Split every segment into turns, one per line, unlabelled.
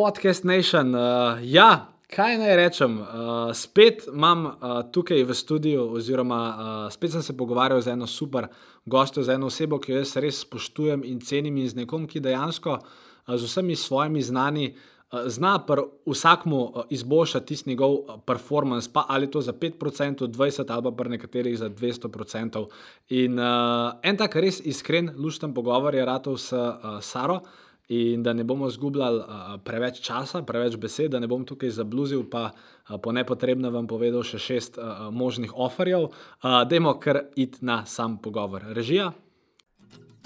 podcast Nation. Uh, ja, kaj naj rečem? Uh, spet imam uh, tukaj v studiu, oziroma uh, spet sem se pogovarjal z eno super gostjo, z eno osebo, ki jo jaz res spoštujem in cenim, in z nekom, ki dejansko uh, z vsemi svojimi znani. Zna pa vsakmu izboljšati tisti njegov performance, pa ali to za 5%, 20% ali pa nekaterih za 200%. In uh, en tak res iskren, lušten pogovor je ratov s uh, Saro. Uh, in da ne bomo izgubljali uh, preveč časa, preveč besed, da ne bom tukaj zabluzil, pa uh, po nepotrebnem vam povedal še šest uh, možnih oferjev. Uh, dajmo kar iti na sam pogovor. Režija.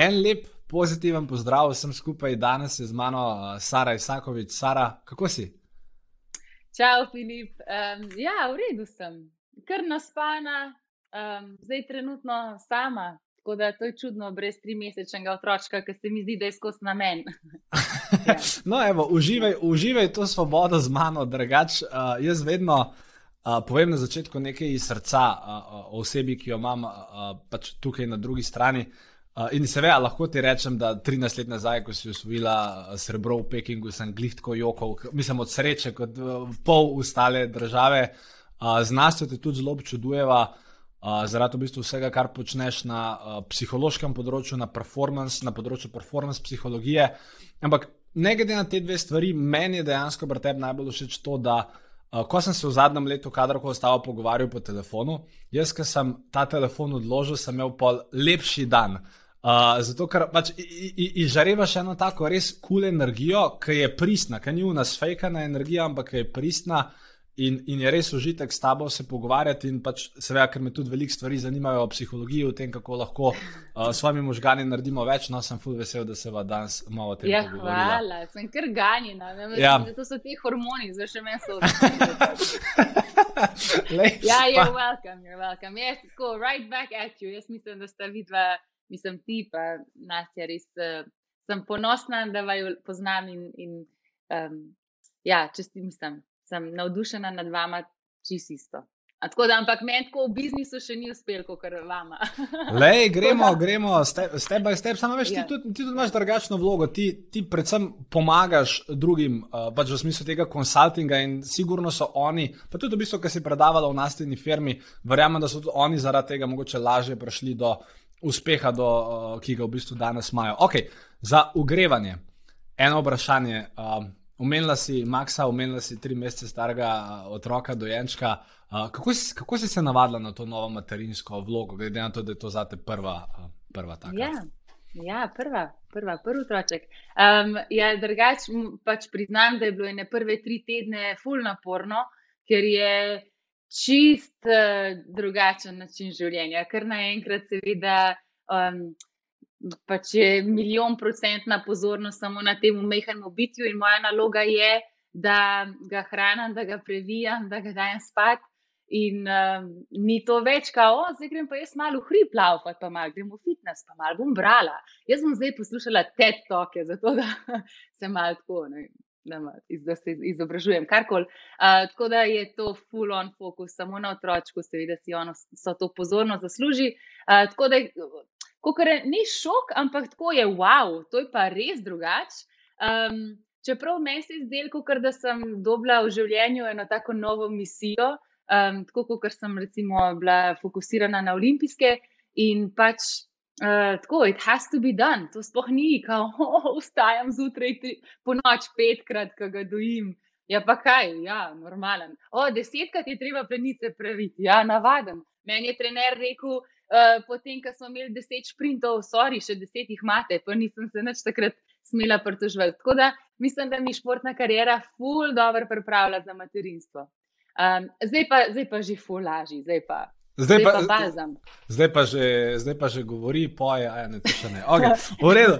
En lep, pozitiven pozdrav vsem skupaj. Danes je z mano uh, Sara Isakovič. Sara, kako si?
Čau, Filip. Um, ja, v redu sem, kar naspana, um, zdaj trenutno sama. Tako da to je čudno, brez tri mesečnega otroka, ki se mi zdi, da je skozi namen.
ja. No, evo, uživaj, uživaj to svobodo z mano, drugač. Uh, jaz vedno uh, povem na začetku nekaj iz srca uh, osebi, ki jo imam uh, pač tukaj na drugi strani. Uh, in seveda lahko ti rečem, da 13 let nazaj, ko si osvojila uh, srebro v Pekingu, sem glihtko jokal, mislim od sreče, kot uh, pol ostale države. Uh, Znanost te tudi zelo občudujeva, uh, zaradi v bistvu vsega, kar počneš na uh, psihološkem področju, na performance, na področju performance psihologije. Ampak ne glede na te dve stvari, meni je dejansko pri tebi najbolj všeč to, da. Uh, ko sem se v zadnjem letu, kadar ko ostava pogovarjal po telefonu, jaz, ki sem ta telefon odložil, sem imel pol lepši dan. Uh, zato, ker pač izžareva še eno tako res kul cool energijo, ki je pristna, ki ni v nas fejkana energija, ampak je pristna in, in je res užitek s tabo se pogovarjati. In pač, seveda, ker me tudi veliko stvari zanimajo o psihologiji, o tem, kako lahko uh, s svojimi možgani naredimo več. No, sem full vesel, da se vam danes malo o tem
ja,
pogovarjamo.
Hvala, sem kar ganjena. Ja. To so ti hormoni, zdaj še meni so ja, you're welcome, you're welcome. Yes, go right back at you. Jaz mislim, da sta vidva mislim, ti pa nas je res, uh, sem ponosna, da vaju poznam in, in um, ja, čestim, mislim, sem navdušena nad vama, čist isto. Tako da, ampak meni tako v biznisu še ni uspel, kot kar vama.
Lej, gremo, gremo, step by step. Samo veš, ti, ja. tudi, ti tudi imaš drugačno vlogo. Ti, ti predvsem pomagaš drugim, uh, pač v smislu tega konsultinga in sigurno so oni, pa tudi v bistvu, ki si predavala v nastavni firmi, verjamem, da so tudi oni zaradi tega mogoče lažje prišli do uspeha, do, uh, ki ga v bistvu danes imajo. Okay, za ugrevanje, eno vprašanje. Uh, si Maxa, umenila si tri mesece starega uh, otroka, dojenčka. Uh, kako, si, kako si se navadila na to novo materinsko vlogo, glede na to, da je to zate prva, uh, prva taka?
Ja. Ja, prva, prva, prvi otroček. Um, ja, drugač, pač priznam, da je bilo ene prve tri tedne fulno naporno, ker je čist uh, drugačen način življenja, ker naenkrat se vidi, da um, pač je milijon procentna pozornost samo na tem umehanem bitju in moja naloga je, da ga hranim, da ga previjam, da ga dajem spat. In um, ni to več, kao, zdaj grem pa jaz malo hrib plavati, pa malo grem v fitness, pa malo bom brala. Jaz bom zdaj poslušala TED toke, zato da se malo tako ne, da se izobražujem, karkoli. Uh, tako da je to full on focus, samo na otročku, seveda si ono so to pozorno zasluži. Uh, tako da, kot je, ni šok, ampak tako je, wow, to je pa res drugače. Um, čeprav meni se je zdelo, da sem dobila v življenju eno tako novo misijo, um, tako kot sem recimo bila fokusirana na olimpijske in pač Uh, tako, it has to be done, to sploh ni, kao, oh, vstajam zjutraj po noč petkrat, ko ga dojim. Ja, pa kaj, ja, normalen. O, desetkrat je treba plenice praviti, ja, navaden. Meni je trener rekel, uh, potem, ko smo imeli deset sprintov, sorry, še deset jih imate, pa nisem se nič takrat smela pritožvati. Tako da mislim, da mi športna karijera ful dobro pripravlja za materinstvo. Um, zdaj, pa, zdaj pa že ful lažji, zdaj pa
Zdaj
pa, pa balzam.
Zdaj pa, že, zdaj pa že govori, poje, a ne, to še ne. Okay, v redu.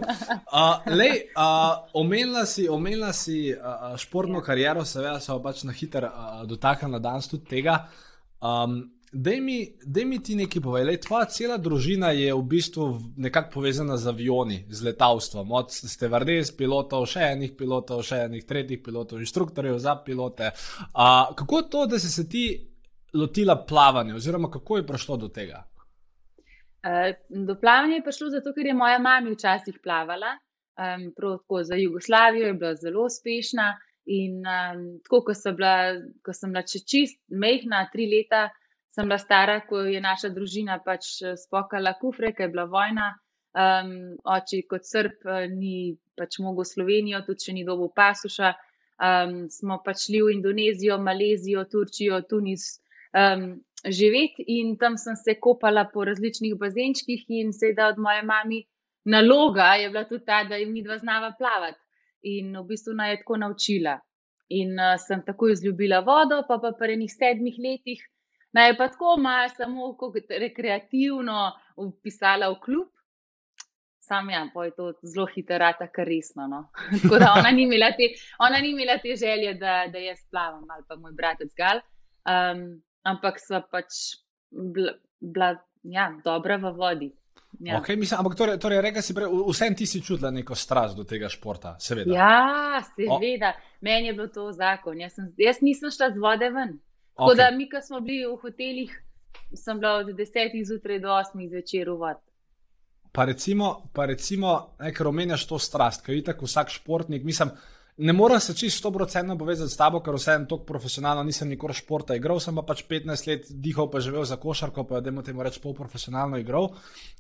Uh, lej, uh, omenila si, omenila si uh, športno ja. kariero, seveda se pač na hiter uh, dotaknila danes tudi tega. Um, Dej mi, dej mi ti nekaj povedati. Tvoja cela družina je v bistvu nekako povezana z avioni, z letalstvom. Od ste vrdes pilotov, še enih pilotov, še enih tretjih pilotov, inštruktorjev za pilote. Uh, kako to, da si se ti lotila plavanja, oziroma kako je prišlo do tega?
Uh, do plavanja je prišlo zato, ker je moja mama včasih plavala. Um, tako za Jugoslavijo je bila zelo uspešna. In um, tako, ko bila, ko sem bila čist mehna, tri leta, sem bila stara, ko je naša družina pač spokala kufre, ker je bila vojna. Um, oči kot srb ni pač mogel Slovenijo, tudi če ni dobil pasuša. Um, smo pač šli v Indonezijo, Malezijo, Turčijo, Tunis, um, živeti in tam sem se kopala po različnih bazenčkih in seveda od moje mami naloga je bila tudi ta, da jim ni dva znava plavati in v bistvu naj je tako naučila. In uh, sem tako izljubila vodo, pa pa po enih sedmih letih naj je pa tako malo samo rekreativno upisala v klub. Sam ja, pa je to zelo hitro, kar resno. No. Tako da ona ni imela te, ni imela te želje, da, da jaz plavam, ali pa moj bratec Gal. Um, ampak so pač bila, bila ja, dobra v vodi.
Ja. Okay, mislim, ampak torej, torej reka si, vsem ti si čutila neko strast do tega športa, seveda.
Ja, seveda, o. meni je bil to zakon. Jaz, sem, jaz nisem šla z vode ven. Tako okay. da mi, ko smo bili v hotelih, sem bila od 10 zjutraj do 8 zvečer v vod.
Pa recimo, pa recimo, ker omenjaš to strast, ker je tako vsak športnik, mislim. Ne morem se čisto stoprocentno povezati s tabo, ker vseeno tako profesionalno nisem nikoli športa igral, sem pa pač 15 let dihal, pa živel za košarko, pa da temu reč pol profesionalno igral.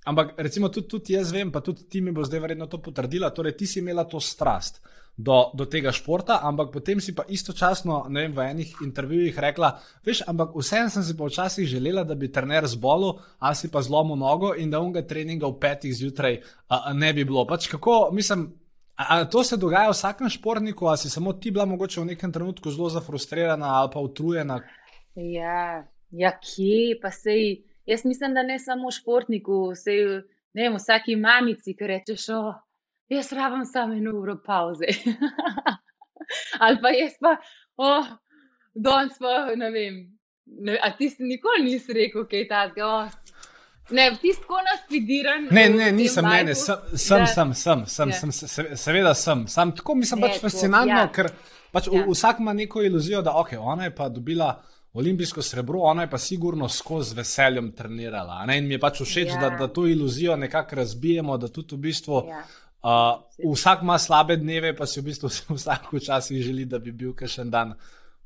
Ampak recimo tudi, tudi jaz vem, pa tudi ti mi bo zdaj verjetno to potrdila, torej ti si imela to strast do, do tega športa, ampak potem si pa istočasno vem, v enih intervjujih rekla, veš, ampak vseeno sem si pa včasih želela, da bi trener zbolel, a si pa zlomil nogo in da unga treninga v petih zjutraj a, a ne bi bilo. Pač kako, mislim, A to se dogaja vsakem športniku, ali si samo ti bila mogoče v nekem trenutku zelo zafrustrirana ali pa utrujena?
Ja, ja kje pa sej. Jaz mislim, da ne samo športniku, sej, ne vem, vsaki mamici, ki rečeš, oh, jaz rabim samo eno uro pauze. ali pa jaz pa, oh, danes pa ne vem. Ne, a ti si nikoli nisi rekel, kaj je ta zgor. Ne, ti si tako naspidiran.
Ne, ne, nisem, ne, ne, sem, sem, sem, sem, sem, sem, sem, seveda sem. Sam tako mislim, pač fascinantno, ja. ker pač ja. vsak ima neko iluzijo, da okay, ona je pa dobila olimpijsko srebro, ona je pa sigurno skozi veseljem trenirala. Ne? In mi je pač všeč, ja. da, da to iluzijo nekako razbijemo, da tudi v bistvu. Ja. Uh, vsak ima slabe dneve, pa si v bistvu vsak včasih želi, da bi bil še en dan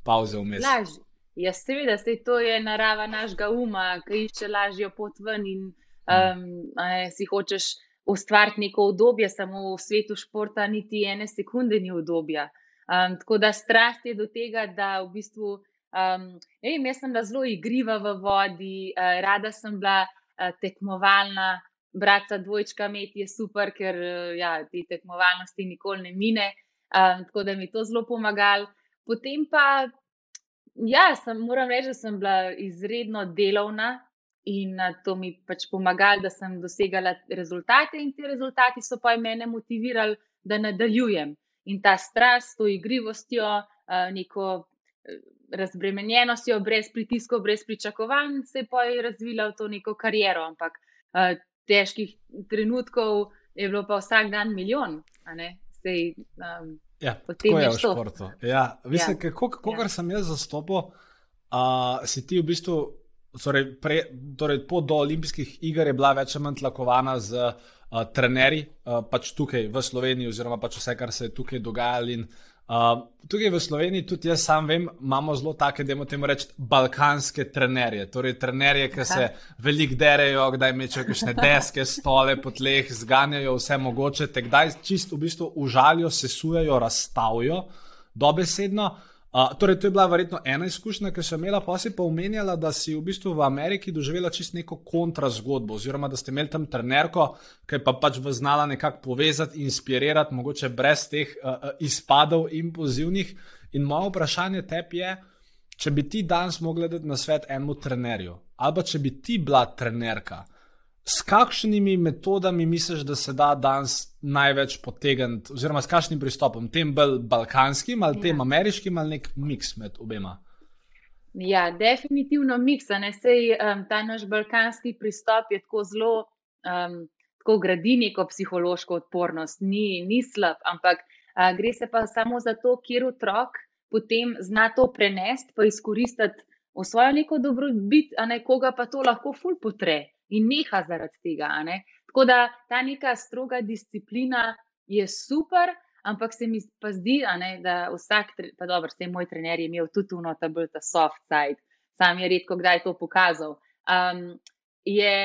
pauze vmes.
Lažje. Ja, seveda, se to je narava našega uma, ki išče lažjo pot ven in um, ne, si hočeš ustvariti neko obdobje, samo v svetu športa niti ene sekunde ni obdobja. Um, tako da strast je do tega, da v bistvu. Um, ej, jaz sem bila zelo igriva v vodi, uh, rada sem bila uh, tekmovalna, brata dvojčka med je super, ker uh, ja, te tekmovalnosti nikoli ne mine. Um, tako da mi je to zelo pomagalo. Potem pa Ja, sem, moram reči, da sem bila izredno delovna in to mi pač pomagalo, da sem dosegala rezultate, in ti rezultati so pa mene motivirali, da nadaljujem. In ta strast, to igrivostjo, neko razbremenjenostjo, brez pritiskov, brez pričakovanj, se je pa razvila v to neko kariero. Ampak težkih trenutkov je bilo pa vsak dan milijon. Sej, um,
Ja, tako je v športu. Ja, mislim, ja. kako, kako ja. sem jaz zastopil, uh, si ti v bistvu, torej, pre, torej po do olimpijskih iger je bila več ali manj tlakovana z uh, trenerji, uh, pač tukaj v Sloveniji, oziroma pač vse, kar se je tukaj dogajalo. Uh, tukaj v Sloveniji, tudi jaz sam vem, imamo zelo take, da imamo temu reči, balkanske trenerje. Torej, trenerje, ki se veliko derejo, kdaj mečejo kakšne deske, stole po tleh, zganjajo vse mogoče, te kdaj čisto v bistvu užalijo, sesujejo, razstavijo, dobesedno. Uh, torej, to je bila verjetno ena izkušnja, ki sem imela, pa si pa omenjala, da si v bistvu v Ameriki doživela čisto neko kontrazgodbo, oziroma da ste imeli tam trenerko, ki pa pač vas znala nekako povezati, inspirirati, mogoče brez teh uh, izpadov impulzivnih. In moje vprašanje tebi je, če bi ti danes mogla dati na svet enemu trenerju, ali pa če bi ti bila trenerka, s kakšnimi metodami misliš, da se da danes največ potegniti, oziroma s kakšnim pristopom, tem bolj balkanskim ali tem ja. ameriškim ali nek miks med obema?
Ja, definitivno miks. Um, ta naš balkanski pristop je tako zelo, um, tako gradi neko psihološko odpornost, ni, ni slab, ampak uh, gre se pa samo za to, kjer otrok potem zna to prenesti, pa izkoristiti v svojo neko dobrobit, a nekoga pa to lahko ful potre in neha zaradi tega. Ne? Tako da ta neka stroga disciplina je super, ampak se mi pa zdi, ne, da vsak, pa dobro, vse moj trener je imel tudi uno, ta bolj ta soft side, sam je redko kdaj to pokazal. Um, je,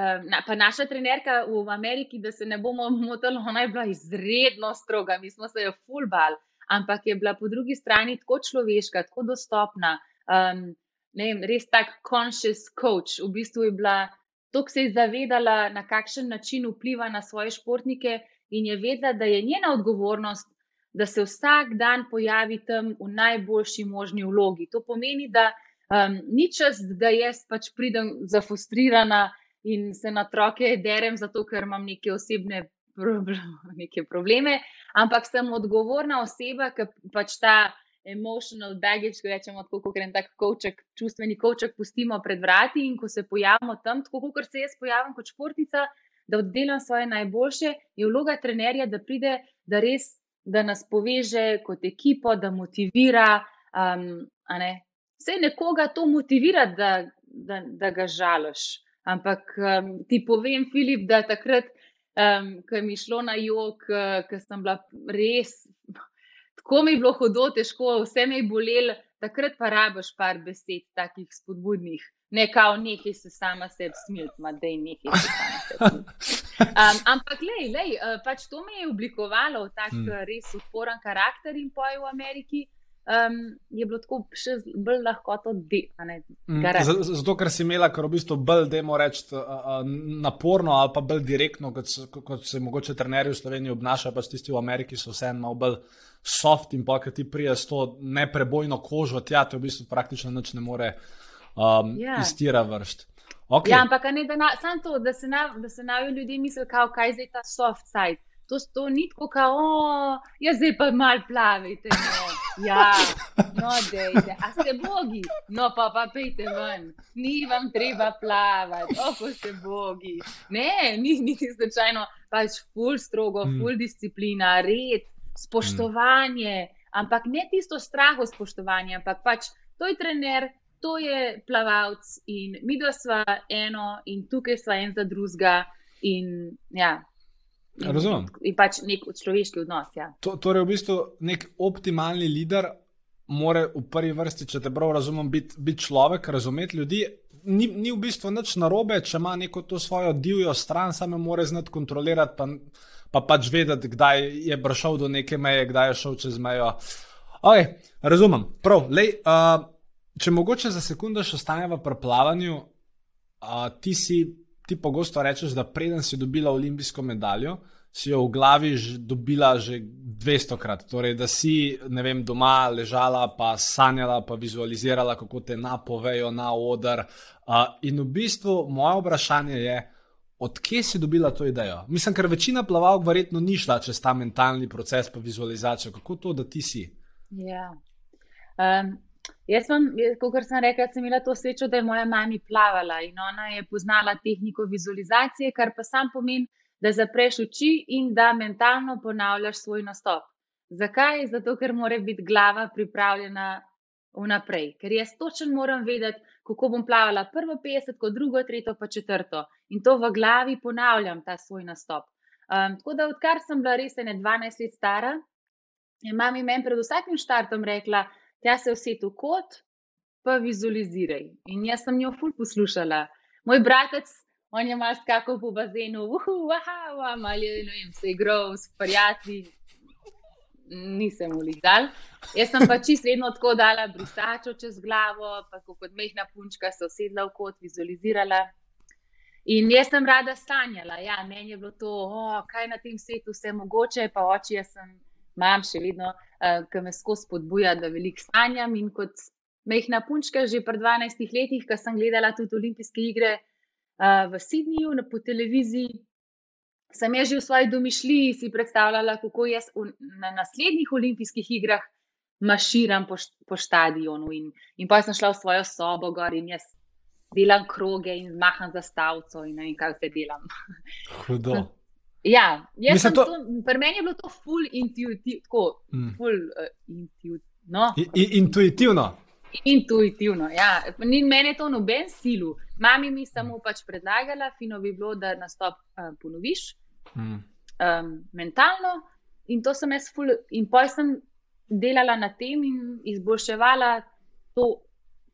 um, na, pa naša trenerka v Ameriki, da se ne bomo motili, ona je bila izredno stroga, mi smo se jo full bal ampak je bila po drugi strani tako človeška, tako dostopna. Um, vem, res tak conscious coach. V bistvu je bila tako se je zavedala, na kakšen način vpliva na svoje športnike, in je vedela, da je njena odgovornost, da se vsak dan pojavi tam v najboljši možni vlogi. To pomeni, da um, ni čas, da jaz pač pridem zafrustrirana in se na otroke derem, zato ker imam neke osebne neke probleme, ampak sem odgovorna oseba, ki pač ta emotional baggage, ko rečemo, tako kot en tak koček, čustveni koček, pustimo pred vrati in ko se pojavimo tam, tako kot se jaz pojavim kot športnica, da oddelam svoje najboljše, je vloga trenerja, da pride, da res, da nas poveže kot ekipo, da motivira. Um, Vse nekoga to motivira, da, da, da ga žaloš. Ampak um, ti povem, Filip, da takrat um, ki mi šlo na jog, ki sem bila res, tako mi je bilo hodo, težko, vse me je bolelo, takrat pa rabiš par besed, takih spodbudnih. Ne kao nekaj se sama sebi smiliti, da je nekaj. Um, ampak, lej, lej, pač to me je oblikovalo v tak hmm. res odporen karakter in poj v Ameriki um, je bilo tako še bolj lahko to delati.
Mm, zato, ker si imela, kar v bistvu bolj, da moramo reči, naporno ali pa bolj direktno, kot, kot se mogoče trenerji v Sloveniji obnašajo, pa tisti v Ameriki so vseeno malo bolj soft in pa, ki ti prije s to neprebojno kožo, tja ti v bistvu praktično nič ne more um, yeah. Ja. iztira vrst. Okay.
Ja, ampak ne, da, na, to, da se navijo ljudje misli, kaj je zdaj ta soft side. To, to ni tako, da je ja, zdaj pa malo plavite. No. Ja, no, dejte, a ste bogi, no pa pa pejte ven, ni vam treba plavati, oko ste bogi. Ne, ni niti slučajno, pač ful strogo, mm. ful disciplina, red, spoštovanje, mm. ampak ne tisto straho spoštovanje, ampak pač to je trener. To je plavalc in mi dva sva eno, in tukaj sva en za drugega. In, ja,
Razumem.
In pač nek človeški odnos. Ja.
To, torej, v bistvu nek optimalni voditelj mora v prvi vrsti, če te prav razumem, biti bit človek, razumeti ljudi. Ni, ni v bistvu nič narobe, če ima neko to svojo divjo stran, samo mora znati kontrolirati, pa, pa pač vedeti, kdaj je prišel do neke meje, kdaj je šel čez mejo. Okay, razumem. Prav, lej, uh, če mogoče za sekundu še ostaneva pri plavanju, uh, ti si ti pogosto rečeš, da preden si dobila olimpijsko medaljo, si jo v glavi že dobila že 200 krat. Torej, da si vem, doma ležala, pa sanjala, pa vizualizirala, kako te napovejo na oder. Uh, in v bistvu moje vprašanje je, odkje si dobila to idejo? Mislim, ker večina plavalk verjetno ni šla čez ta mentalni proces, pa vizualizacijo. Kako to, da ti si?
Ja. Um, Jaz sem, kot sem rekla, sem imela to srečo, da je moja mama plavala in ona je poznala tehniko vizualizacije, kar pa sam pomeni, da zapreš oči in da mentalno ponavljaš svoj nastop. Zakaj? Zato, ker mora biti glava pripravljena vnaprej. Ker jaz točno moram vedeti, kako bom plavala prvo 50, kot drugo, tretjo, pa četrto. In to v glavi ponavljam, ta svoj nastop. Um, tako da, odkar sem bila res ne 12 let stara, je mama meni pred vsakim štartom rekla, tja se vse tu kot, pa vizualiziraj. In jaz sem jo ful poslušala. Moj bratec, on je mal skakal po bazenu, uhu, aha, ali ne vem, se je igral s prijatelji. Nisem ulizal. Jaz sem pa čisto vedno tako dala brisačo čez glavo, pa kot mehna punčka se usedla v kot, vizualizirala. In jaz sem rada sanjala, ja, meni je bilo to, oh, kaj na tem svetu vse mogoče, pa oči, jaz sem imam še vedno, uh, ki me skozi spodbuja, da veliko sanjam. In kot mehna punčka, že pred 12 leti, ko sem gledala tudi olimpijske igre uh, v Sydneyju na, po televiziji. Sem je že v svoji domišljiji si predstavljala, kako jaz v, na naslednjih olimpijskih igrah maširam po, po stadionu. In, in pa sem šla v svojo sobo gor in jaz delam kroge in maham za stavco in ne vem, kaj vse delam.
Hudo.
Ja,
Mislim,
to...
to-
pri meni je bilo to full intuitivno, tako
Mm.
full uh, intuitivno. No,
I, i, intuitivno.
intuitivno. Ja. Ni meni to noben silu. Mami mi samo pač predlagala, fino bi bilo, da nastop uh, ponoviš
Mm.
um, mentalno. In to sem jaz full, in poj sem delala na tem in izboljševala to,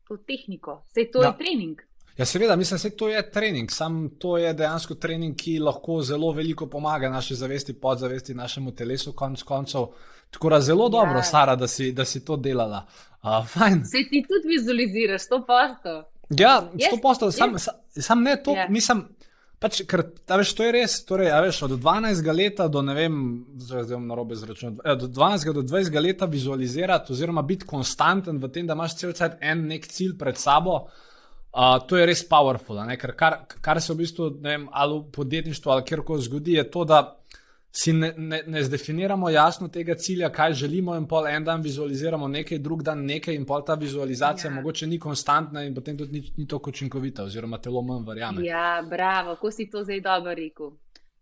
to tehniko. Vse to. Ja. je trening.
Ja, seveda, mislim, da to je trening. Sam to je dejansko trening, ki lahko zelo veliko pomaga naši zavesti, podzavesti, našemu telesu, konc koncev. Tako da zelo dobro,
Ja.
Sara, da si, da si to delala. Uh, fajn.
Se ti tudi vizualiziraš, to posto.
Ja,
Jaz-
sto posto, sam, sam, sam ne to,
Ja.
mislim. Pač, ker veš, to je res. Torej, veš, od 12 let do ne vem, zdaj zdaj bom na robe zračunal. eh, Od 12 do 20 let vizualizirati, oziroma biti konstanten v tem, da imaš cel cel en nek cilj pred sabo. Uh, to je res powerful. ne, Ker kar, kar se v bistvu ne vem, ali v podjetništvu ali kjerkoli zgodi, je to, da si ne, ne, ne zdefiniramo jasno tega cilja, kaj želimo, in pol en dan vizualiziramo nekaj, drug dan nekaj, in pol ta vizualizacija
Ja.
ja. mogoče ni konstantna in potem tudi ni, ni tako učinkovita, oziroma telo manj verjame.
Ja, bravo, ko si to zdaj dobro rekel.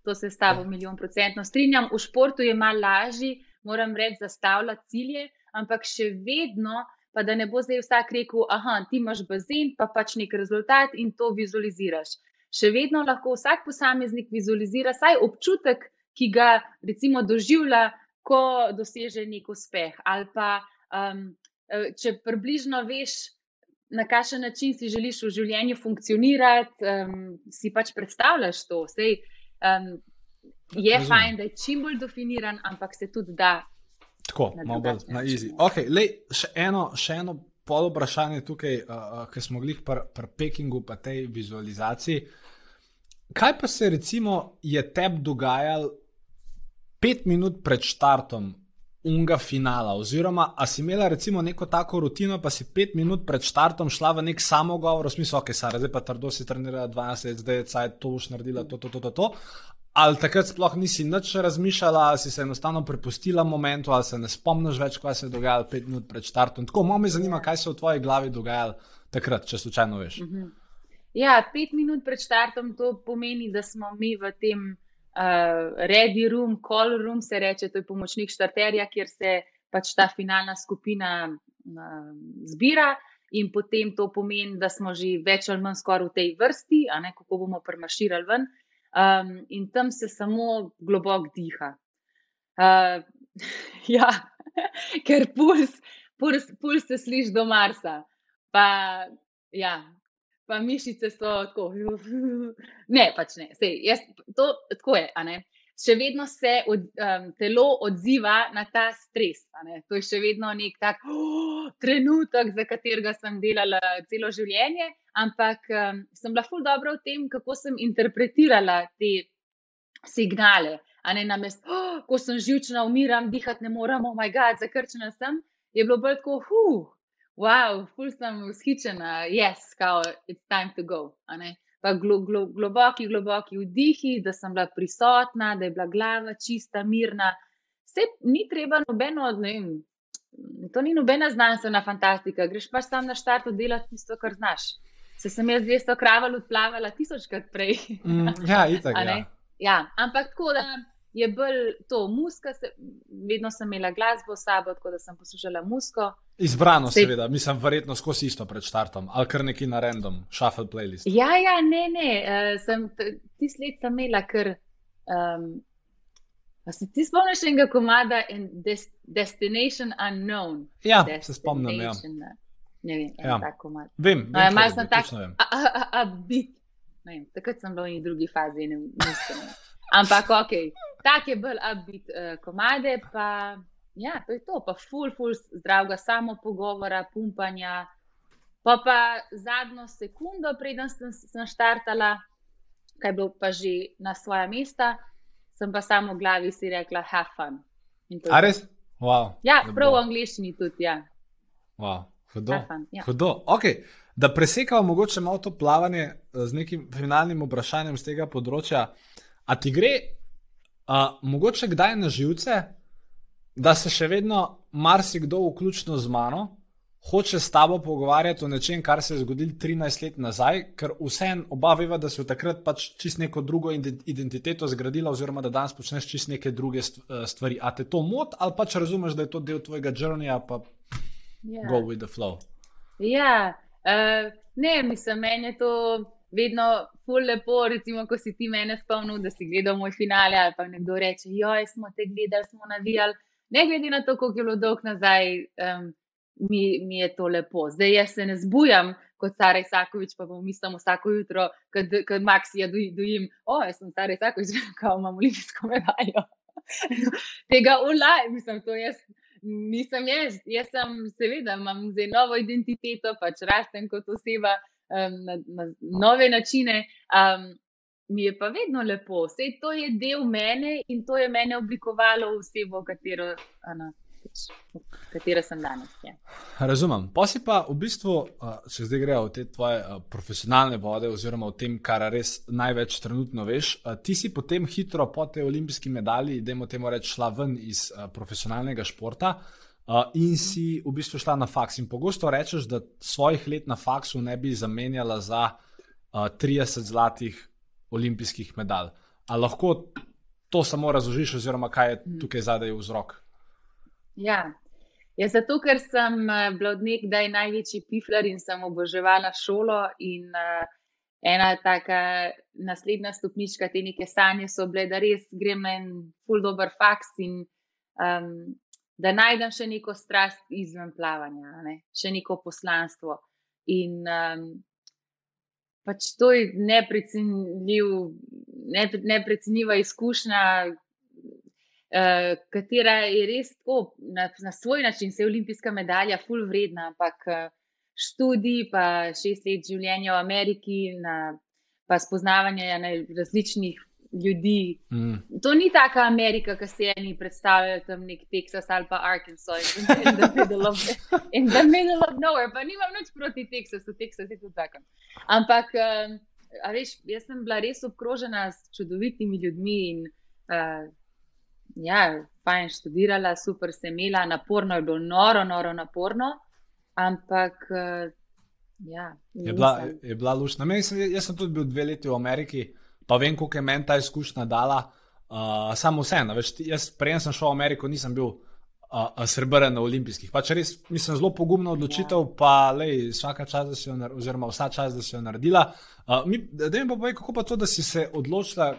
To se s tabo milijon procentno strinjam. V športu je malo lažje, moram reči, zastavljati cilje, ampak še vedno, pa da ne bo zdaj vsak rekel, ah, ti imaš bazen, pa pač nek rezultat in to vizualiziraš. Še vedno lahko vsak posameznik vizualizira vsaj občutek, ki ga recimo doživlja, ko doseže nek uspeh. Ali pa um, če približno veš, na kakšen način si želiš v življenju funkcionirati, um, si pač predstavljaš to. Sej, um, je
Razumem.
fajn, da je čim bolj definiran, ampak se tudi da.
Tako, malo bolj na izi.
ja.
Okay, lej, še eno, še eno pol vprašanje tukaj, uh, uh, ki smo glih pri pr Pekingu, pa tej vizualizaciji. Kaj pa se recimo je tebi dogajalo pet minut pred štartom unga finala, oziroma a si imela recimo neko tako rutino, pa si pet minut pred štartom šla v nek samogovor, v smislu, ok, Sara, zdaj pa trdo si trenirala 12 let, zdaj je cajt, to boš naredila, to, to, to, to. to. Ali takrat sploh nisi nič razmišljala, ali si se enostavno prepustila momentu, ali se ne spomniš več, kaj se je dogajalo pet minut pred štartom. Tako, malo me zanima, kaj se je v tvoji glavi dogajalo takrat, če slučajno veš.
Mhm. Ja, pet minut pred štartom to pomeni, da smo mi v tem uh, ready room, call room se reče, to je pomočnik štarterja, kjer se pač ta finalna skupina uh, zbira. In potem to pomeni, da smo že več ali manj skoraj v tej vrsti, ne kako bomo premaširali ven. Um, in tam se samo globoko diha. Uh, ja, ker puls, puls, puls se sliši do Marsa. Pa, ja, pa mišice so tako. Ne, pač ne. Sej, jaz, to, tako je. ne. Še vedno se od, um, telo odziva na ta stres. To je še vedno nek tak oh, trenutek, za katerega sem delala celo življenje, ampak um, sem bila ful dobro v tem, kako sem interpretirala te signale. A ne namest, oh, ko sem živčna, umiram, dihati ne morem, oh, moj bog, zakrčena sem, je bilo bolj tako, huh, wow, ful sem vzhičena, yes, kao, it's time to go. Pa glo, glo, globoki, globoki vdihi, da sem bila prisotna, da je bila glava čista, mirna. Vse ni treba nobeno, ne vem, to ni nobena znanstvena fantastika, greš pač tam na štartu delati tisto, kar znaš. Se sem jaz 200 kraval odplavala tisočkrat prej.
Mm, ja, itak. Ja.
Ja, ampak tako da je bolj to muska, se, vedno sem imela glasbo s sabo, tako da sem poslušala musko.
Izbrano,
Sej-
seveda, mislim, verjetno skozi isto pred štartom, ali kar neki na random, shuffle playlist.
Ja, ja, ne, ne, uh, sem tisti let sem imela kar. Um, a se ti spomniš enega komada in des, Destination Unknown?
Ja, se spomnim, ja.
Ne vem,
Ja.
tak komad.
Vem,
No,
vem,
malo sem
je,
tak-
vem.
A bit. Ne vem, takrat sem bila v eni drugi fazi, ne mislim. Ampak ok, tak je bolj upbeat uh, komade, pa ja, to je to, pa full, full zdravega samo pogovora, pumpanja. Pa pa zadnjo sekundo, preden sem, sem štartala, kaj je bilo pa že na svoja mesta, sem pa samo v glavi si rekla, have fun.
A res? Wow,
Ja, prav v angliščini tudi, ja.
Wow, Hudo. Ja. Hudo. Okay. Da presekamo mogoče malo to plavanje eh, z nekim finalnim vprašanjem z tega področja. A ti gre, a, mogoče kdaj na živce, da se še vedno marsikdo, vključno z mano, hoče s tabo pogovarjati o nečem, kar se je zgodilo 13 let nazaj, ker vseeno oba veva, da si v takrat pač čist neko drugo identiteto zgradila, oziroma da danes počneš čist neke druge eh, stvari. A te to moti, ali pač razumeš, da je to del tvojega journeyja, pa yeah. Ja. go with the flow.
Ja, uh, ne, mislim, meni je to. Vedno je lepo, recimo, ko si ti mene spomnil, da si gledal moj finale, ali pa nekdo reče: Joj, smo te gledali, smo navijali. Ne glede na to, koliko je bilo dolg nazaj, um, mi, mi je to lepo. Zdaj jaz se ne zbujam kot Sara Isakovič, pa bom mislil vsako jutro, kad Maxija dojim, o, jaz sem Sara Isakovič, kao imam olimpijsko medaljo. Tega ulaj, mislim, to jaz. Nisem jaz, jaz sem, seveda, imam zdaj novo identiteto, pač rastem kot oseba um, na, na nove načine. Um, mi je pa vedno lepo, vse to je del mene in to je mene oblikovalo v osebo, katero. Ana, katera sem danes. Ja.
Razumem. Pa si pa v bistvu, če zdaj grejo v te tvoje profesionalne vode, oziroma v tem, kar res največ trenutno veš, ti si potem hitro po tej olimpijski medalji, da imamo temu reči, šla ven iz profesionalnega športa. Uh, in si v bistvu šla na faks. In pogosto rečeš, da svojih let na faksu ne bi zamenjala za uh, 30 zlatih olimpijskih medalj. Ali lahko to samo razložiš, oziroma kaj je mm. tukaj zadaj vzrok?
Ja. ja, zato ker sem uh, bila od nekdaj največji pifler in sem oboževala šolo. In uh, ena taka naslednja stopnička te neke sanje so bile, da res grem na en full dober faks in um, da najdem še neko strast izven plavanja, ne? še neko poslanstvo. In um, pač to je neprecenljiv, neprecenljiva izkušnja, uh, katera je res tako na, na svoj način, se je olimpijska medalja, full vredna, ampak uh, študij, pa šest let življenja v Ameriki, na, pa spoznavanje na različnih ljudi. Mm. To ni taka Amerika, ki se eni predstavljajo tam nek Teksas ali pa Arkansas in the middle of, in the middle of nowhere, pa nimam nič proti Teksasu, Teksas je tudi zakon. Ampak. Um, Veš, jaz sem bila res obkrožena s čudovitimi ljudmi in uh, ja, fajn študirala, super se imela, naporno je bilo, noro, noro, naporno. Ampak, uh, ja.
Je bila, je bila lušna. Sem, jaz sem tudi bil dve leti v Ameriki, pa vem, koliko je meni ta izkušnja dala. Uh, samo vseeno, jaz prej sem šel v Ameriko, nisem bil. Uh, Srebrn na olimpijskih. Pač res, mislim, zelo pogumna odločitev, ja. pa lej, vsaka čas, da si jo, oziroma vsa čas, da si jo naredila. Uh, mi, da mi pa povej, kako pa to, da si se odločila,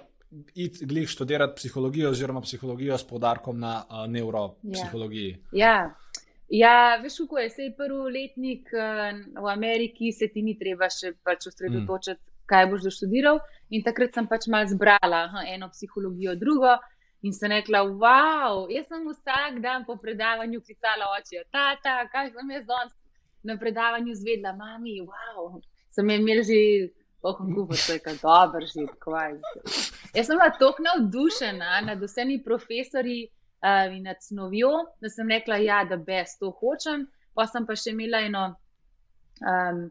iti glih študirati psihologijo, oziroma psihologijo s podarkom na uh, neuropsihologiji.
Ja. ja. Ja, veš, kako je, sej prvi letnik v Ameriki, se ti ni treba še pač osredotočiti, mm. kaj boš doštudiral. In takrat sem pač malo zbrala ha, eno psihologijo, drugo. In sem rekla, wow, jaz sem vsak dan po predavanju klicala oče, tata, kaj sem jaz danes na predavanju zvedla, mami, wow. Sem imel že Oh, kako se je kaj dobro že, kaj. Jaz sem bila tako navdušena nad vsemi profesori uh, in nad snovjo, da sem rekla, ja, da best to hočem. Pa sem pa še imela eno um,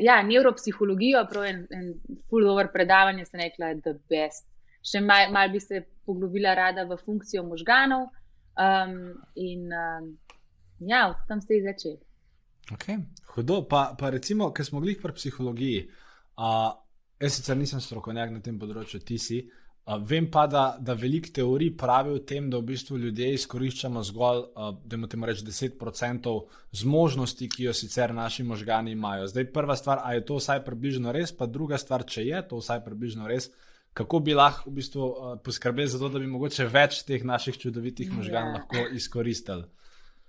ja, neuropsihologijo, prav en, en full over predavanje, sem rekla, da best. Še malo mal bi se poglobila rada v funkcijo možganov. Um, in um, ja, tam se je začel.
Okay. Hudo, pa, pa recimo, ker smo bili pri psihologiji. Uh, jaz sicer nisem strokovnjak na tem področju, ti si. Uh, vem pa, da, da veliko teorij pravi o tem, da v bistvu ljudje izkoriščamo zgolj, uh, da imamo reči, 10% zmožnosti, ki jo sicer naši možgani imajo. Zdaj, prva stvar, ali je to vsaj približno res, pa druga stvar, če je to vsaj približno res, kako bi lahko v bistvu, uh, poskrbeli za to, da bi mogoče več teh naših čudovitih možganov ja. lahko izkoristili.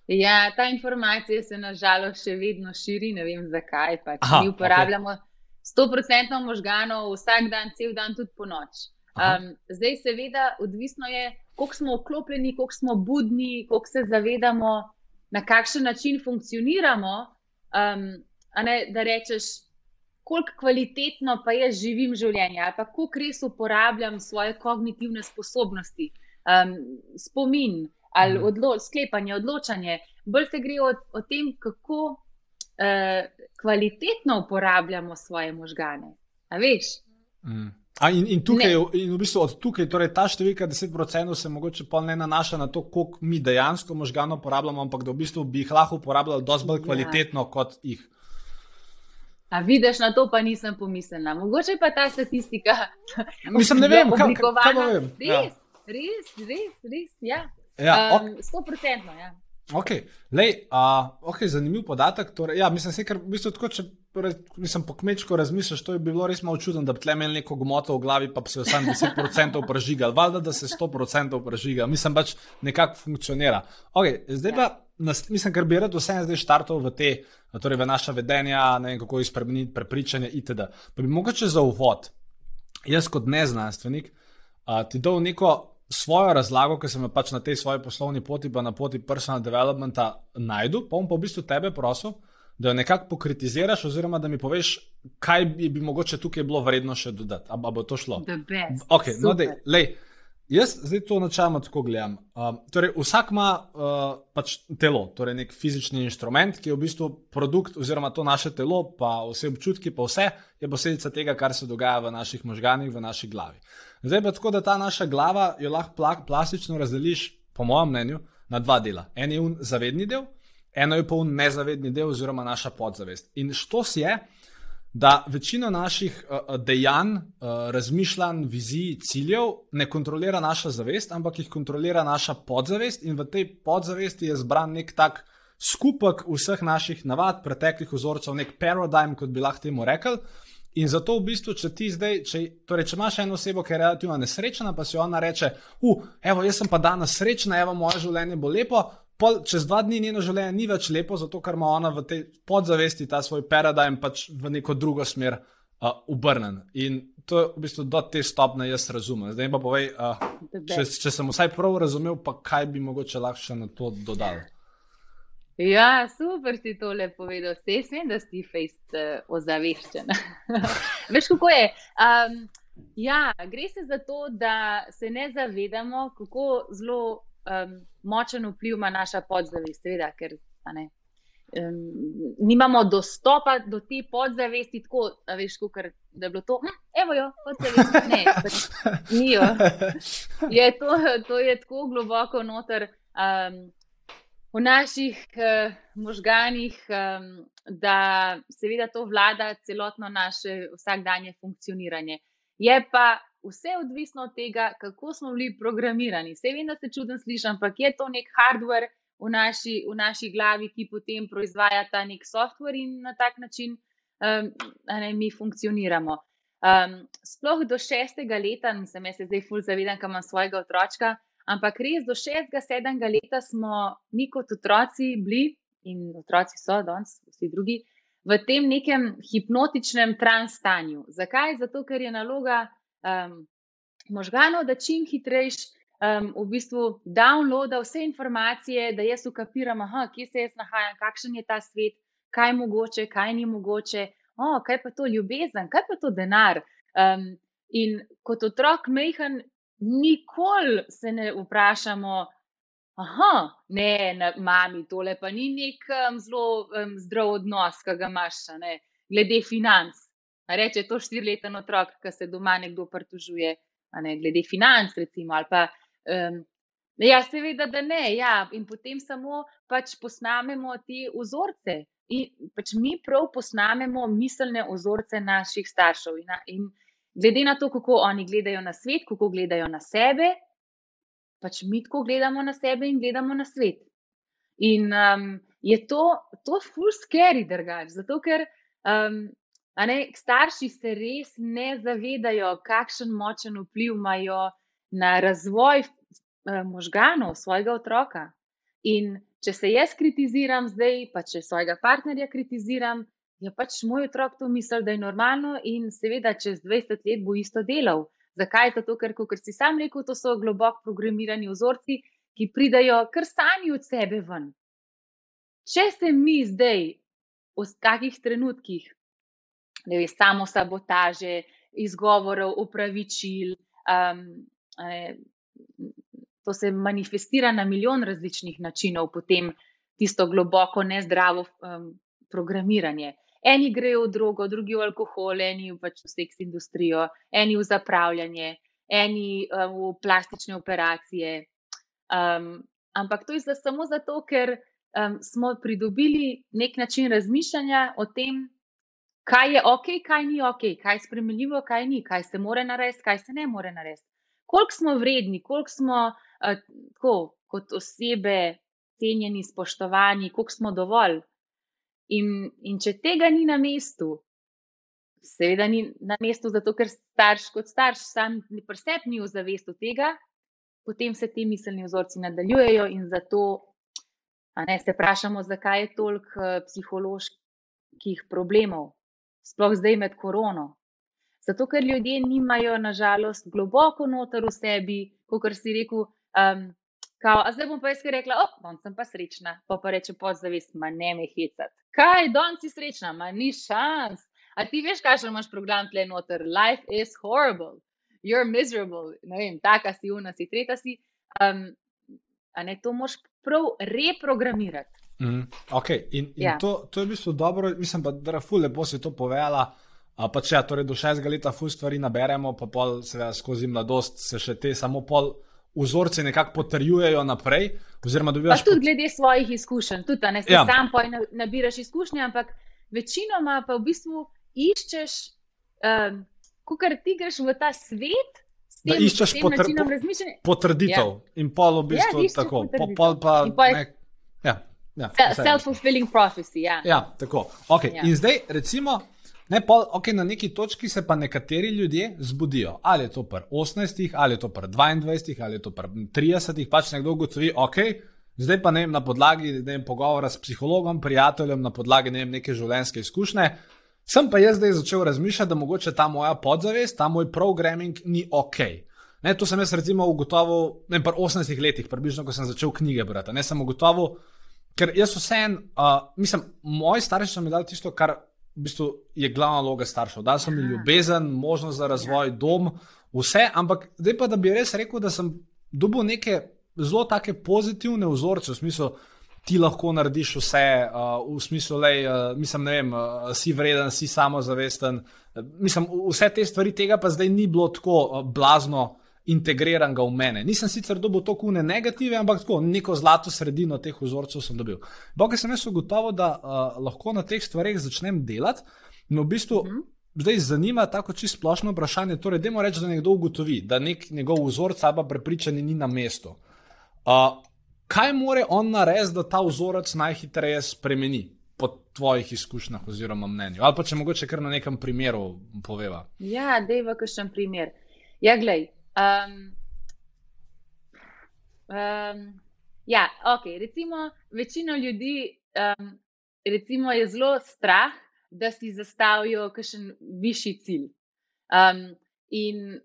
Ja, ta informacija se nažalost še vedno širi, ne vem zakaj. Pač. Aha, Mi uporabljamo. Okay. 100% možganov, vsak dan, cel dan, tudi po noč. Um, zdaj, seveda, odvisno je, koliko smo vklopljeni, koliko smo budni, koliko se zavedamo, na kakšen način funkcioniramo. Um, ne, da rečeš, koliko kvalitetno pa jaz živim življenje, ali pa koliko res uporabljam svoje kognitivne sposobnosti, um, spomin ali mhm. odlo sklepanje, odločanje. Bolj se gre o, o tem, kako kvalitetno uporabljamo svoje možgane. A veš?
Mm. A in, in, tukaj, in v bistvu od tukaj, torej ta številka 10% se mogoče pa ne nanaša na to, koliko mi dejansko možganov uporabljamo, ampak da v bistvu bi jih lahko uporabljali dosti bolj ja. kvalitetno ja. kot jih.
A vidiš, na to pa nisem pomislila. Mogoče pa ta statistika.
Mislim, ne vem, kako je.
Res, ja. res, res, res. Ja.
Ja,
um, 100%. Ja.
Okay. Lej, uh, okay, zanimiv podatek. Torej, ja, mislim, se, ker, v bistvu, tako, če torej, mislim, po kmečko razmisliš, to je bilo res malo čudno, da bi tle imeli neko gmoto v glavi, pa bi se vsaj 10% prežigal. Valjda, da se 100% prežiga. Mislim, pač nekako funkcionira. Okay, zdaj pa, nas, mislim, ker bi rad vse zdaj štartov v te, torej v naša vedenja, ne vem, kako izpremeniti prepričanje itd. Pa bi mogoče za uvod, jaz kot neznanstvenik, uh, ti dal neko svojo razlago, ki sem jo pač na tej svoji poslovni poti, pa na poti personal developmenta najdu, pa bom pa v bistvu tebe prosil, da jo nekako pokritiziraš, oziroma da mi poveš, kaj bi, bi mogoče tukaj bilo vredno še dodati. Ali bo to šlo? Okay, no, dej, lej, jaz zdaj to načelno tako gledam. Uh, torej, vsak ima uh, pač telo, torej nek fizični inštrument, ki je v bistvu produkt, oziroma to naše telo, pa vse občutki, pa vse je posledica tega, kar se dogaja v naših možganjih, v naši glavi. Zdaj pa tako, da ta naša glava jo lahko pla plastično razdeliš, po mojem mnenju, na dva dela. En je un zavedni del, eno je pa un nezavedni del, oziroma naša podzavest. In što si je, da večino naših uh, dejanj, uh, razmišljanj, vizij, ciljev ne kontrolira naša zavest, ampak jih kontrolira naša podzavest, in v tej podzavesti je zbran nek tak. Skupek vseh naših navad, preteklih vzorcev, nek paradigm, kot bi lahko temu rekli, In zato v bistvu, če ti zdaj, če, torej, če imaš eno osebo, ki je relativno nesrečna, pa si ona reče: uh, evo, jaz sem pa danes srečna, evo, moje življenje bo lepo. Pol, čez dva dni njeno življenje ni več lepo, zato ker ima ona v tej podzavesti ta svoj paradigm pač v neko drugo smer uh, obrnen. In to je v bistvu do te stopne jaz razumem. Zdaj pa povej, uh, če, če sem vsaj prav razumel, pa kaj bi mogoče lahko še na to dodal.
Ja, super si to lepo povedal. Vse vem, da si fejst uh, ozaveščen. Veš, kako je? Um, ja, gre se za to, da se ne zavedamo, kako zelo um, močen vpliv ima naša podzavest. Seveda, ker ne, um, nimamo dostopa do te podzavesti, tako veš, kar, da je bilo to. Hm, evo jo, podzavest. Ne, pač, ni jo. Je to, to je tako globoko noter. Um, v naših uh, možganjih, um, da seveda to vlada celotno naše vsakdanje funkcioniranje. Je pa vse odvisno od tega, kako smo bili programirani. Vse vem, da se čudno slišim, ampak je to nek hardware v naši, v naši glavi, ki potem proizvaja ta nek software in na tak način um, ne, mi funkcioniramo. Um, sploh do šestega leta, mislim, jaz se zdaj fulj zavedam, kam imam svojega otroka. Ampak res do šestega, sedmega leta smo mi kot otroci bili in otroci so danes, vsi drugi, v tem nekem hipnotičnem transtanju. Zakaj? Zato, ker je naloga um, možganov, da čim hitrejš um, v bistvu downloada vse informacije, da jaz ukapiram, aha, kje se jaz nahajam, kakšen je ta svet, kaj je mogoče, kaj ni mogoče, oh, kaj pa to ljubezen, kaj pa to denar. Um, in kot otrok mehen nikoli se ne vprašamo, da ne, ne, mami, tole pa ni nek um, zelo um, zdrav odnos, ki ga imaš, ne, glede financ. Reče to štiriletni otrok, ki se doma nekdo pritožuje, ne, glede financ, recimo. Pa, um, ja, seveda, da ne. Ja, in potem samo pač posnamemo te vzorce. In pač mi prav posnamemo miselne vzorce naših staršev. In, in glede na to, kako oni gledajo na svet, kako gledajo na sebe, pač mi tako gledamo na sebe in gledamo na svet. In um, je to, to full scary, drugač, zato ker um, ne, starši se res ne zavedajo, kakšen močen vpliv imajo na razvoj uh, možganov svojega otroka. In če se jaz kritiziram zdaj, pa če svojega partnerja kritiziram, je pač moj otrok to mislil, da je normalno in seveda čez 20 let bo isto delal. Zakaj? Zato, ker, kot si sam rekel, to so globoko programirani vzorci, ki pridajo kar sami od sebe ven. Če se mi zdaj v takih trenutkih, ne vem, samo sabotaže, izgovorov, upravičil, um, eh, to se manifestira na milijon različnih načinov, potem tisto globoko nezdravo um, programiranje. Eni grejo v drogo, drugi v alkohol, eni pač v seks industrijo, eni v zapravljanje, eni um, v plastične operacije. Um, ampak to je samo zato, ker um, smo pridobili nek način razmišljanja o tem, kaj je ok, kaj ni ok, kaj je spremljivo, kaj ni, kaj se more narediti, kaj se ne more narediti. Koliko smo vredni, koliko smo uh, tako, kot osebe cenjeni, spoštovani, koliko smo dovolj. In, in če tega ni na mestu, seveda ni na mestu, zato ker starš kot starš sam presep ni v zavestu tega, potem se ti miselni vzorci nadaljujejo in zato ne, se vprašamo, zakaj je toliko uh, psiholoških problemov sploh zdaj med korono. Zato, ker ljudje nimajo, nažalost, globoko noter v sebi, kot si rekel. Um, kao, a zdaj bom pa jaz rekla, oh, danes sem pa srečna, pa pa reče podzavest, ma ne me hecati. Kaj, danes si srečna, ma ni šans. A ti veš, kaj imaš program tle noter? Life is horrible, you're miserable, ne vem, taka si, una si, tretja si. Um, a ne to moš prav reprogramirati.
Mm, okay. In, in ja. to, to je v bistvu dobro, mislim pa, da je ful lepo si to povedala. Pa če ja, torej do šestega leta ful stvari naberemo, pa pol seveda skozi mladost se še te samo pol vzorce nekako potrjujejo naprej.
Pa tudi pot... glede svojih izkušenj, tudi ne ja. sam poj nabiraš izkušnje, ampak večinoma pa v bistvu iščeš, um, ko ti greš v ta svet. Tem,
da iščeš potr po, potrditev ja. in pol v bistvu ja, tako. Pol, pol pa,
ne, ja. Ja, Self-fulfilling prophecy. Ja,
ja tako. Okay. Ja. In zdaj, recimo, ne, pol, okay, na neki točki se pa nekateri ljudje zbudijo. Ali je to pri 18, ali je to pri 22, ali je to pri 30, pač nekdo ugotovi, ok. Zdaj pa ne vem, na podlagi vem, pogovora s psihologom, prijateljem, na podlagi ne vem, neke življenjske izkušnje. Sem pa jaz zdaj začel razmišljati, da mogoče ta moja podzavest, ta moj programming ni ok. Ne, to sem jaz recimo ugotovil ne, pri 18 letih, približno, ko sem začel knjige brati. Ne sem ugotovil, Ker jaz vseen, uh, mislim, moji starši so mi dali tisto, kar v bistvu je glavna vloga staršev. Da so mi ljubezen, možnost za razvoj, dom, vse, ampak zdaj pa, da bi res rekel, da sem dobil neke zelo take pozitivne vzorce, v smislu, ti lahko narediš vse, uh, v smislu, da uh, mislim, vem, uh, si vreden, si samozavesten. Uh, mislim, vse te stvari tega pa zdaj ni bilo tako uh, blazno integriran ga v mene. Nisem sicer dobil to kune negative, ampak tako neko zlato sredino teh vzorcev sem dobil. Bog sem jaz ugotovil, da uh, lahko na teh stvareh začnem delati. No, v bistvu, mm -hmm. zdaj zanima tako čisto splošno vprašanje. Torej, da reči, da nekdo ugotovi, da nek njegov vzorec ali prepričanje ni na mestu. Uh, kaj more on narediti, da ta vzorec najhitreje spremeni? Po tvojih izkušnjah, oziroma mnenju, ali pa če mogoče kar na nekem primeru poveva.
Ja, da je v kakšnem primeru. Ja, gledaj, Um, um, ja, ok. Recimo, večino ljudi um, recimo, je zelo strah, da si zastavijo kakšen višji cilj. Um, in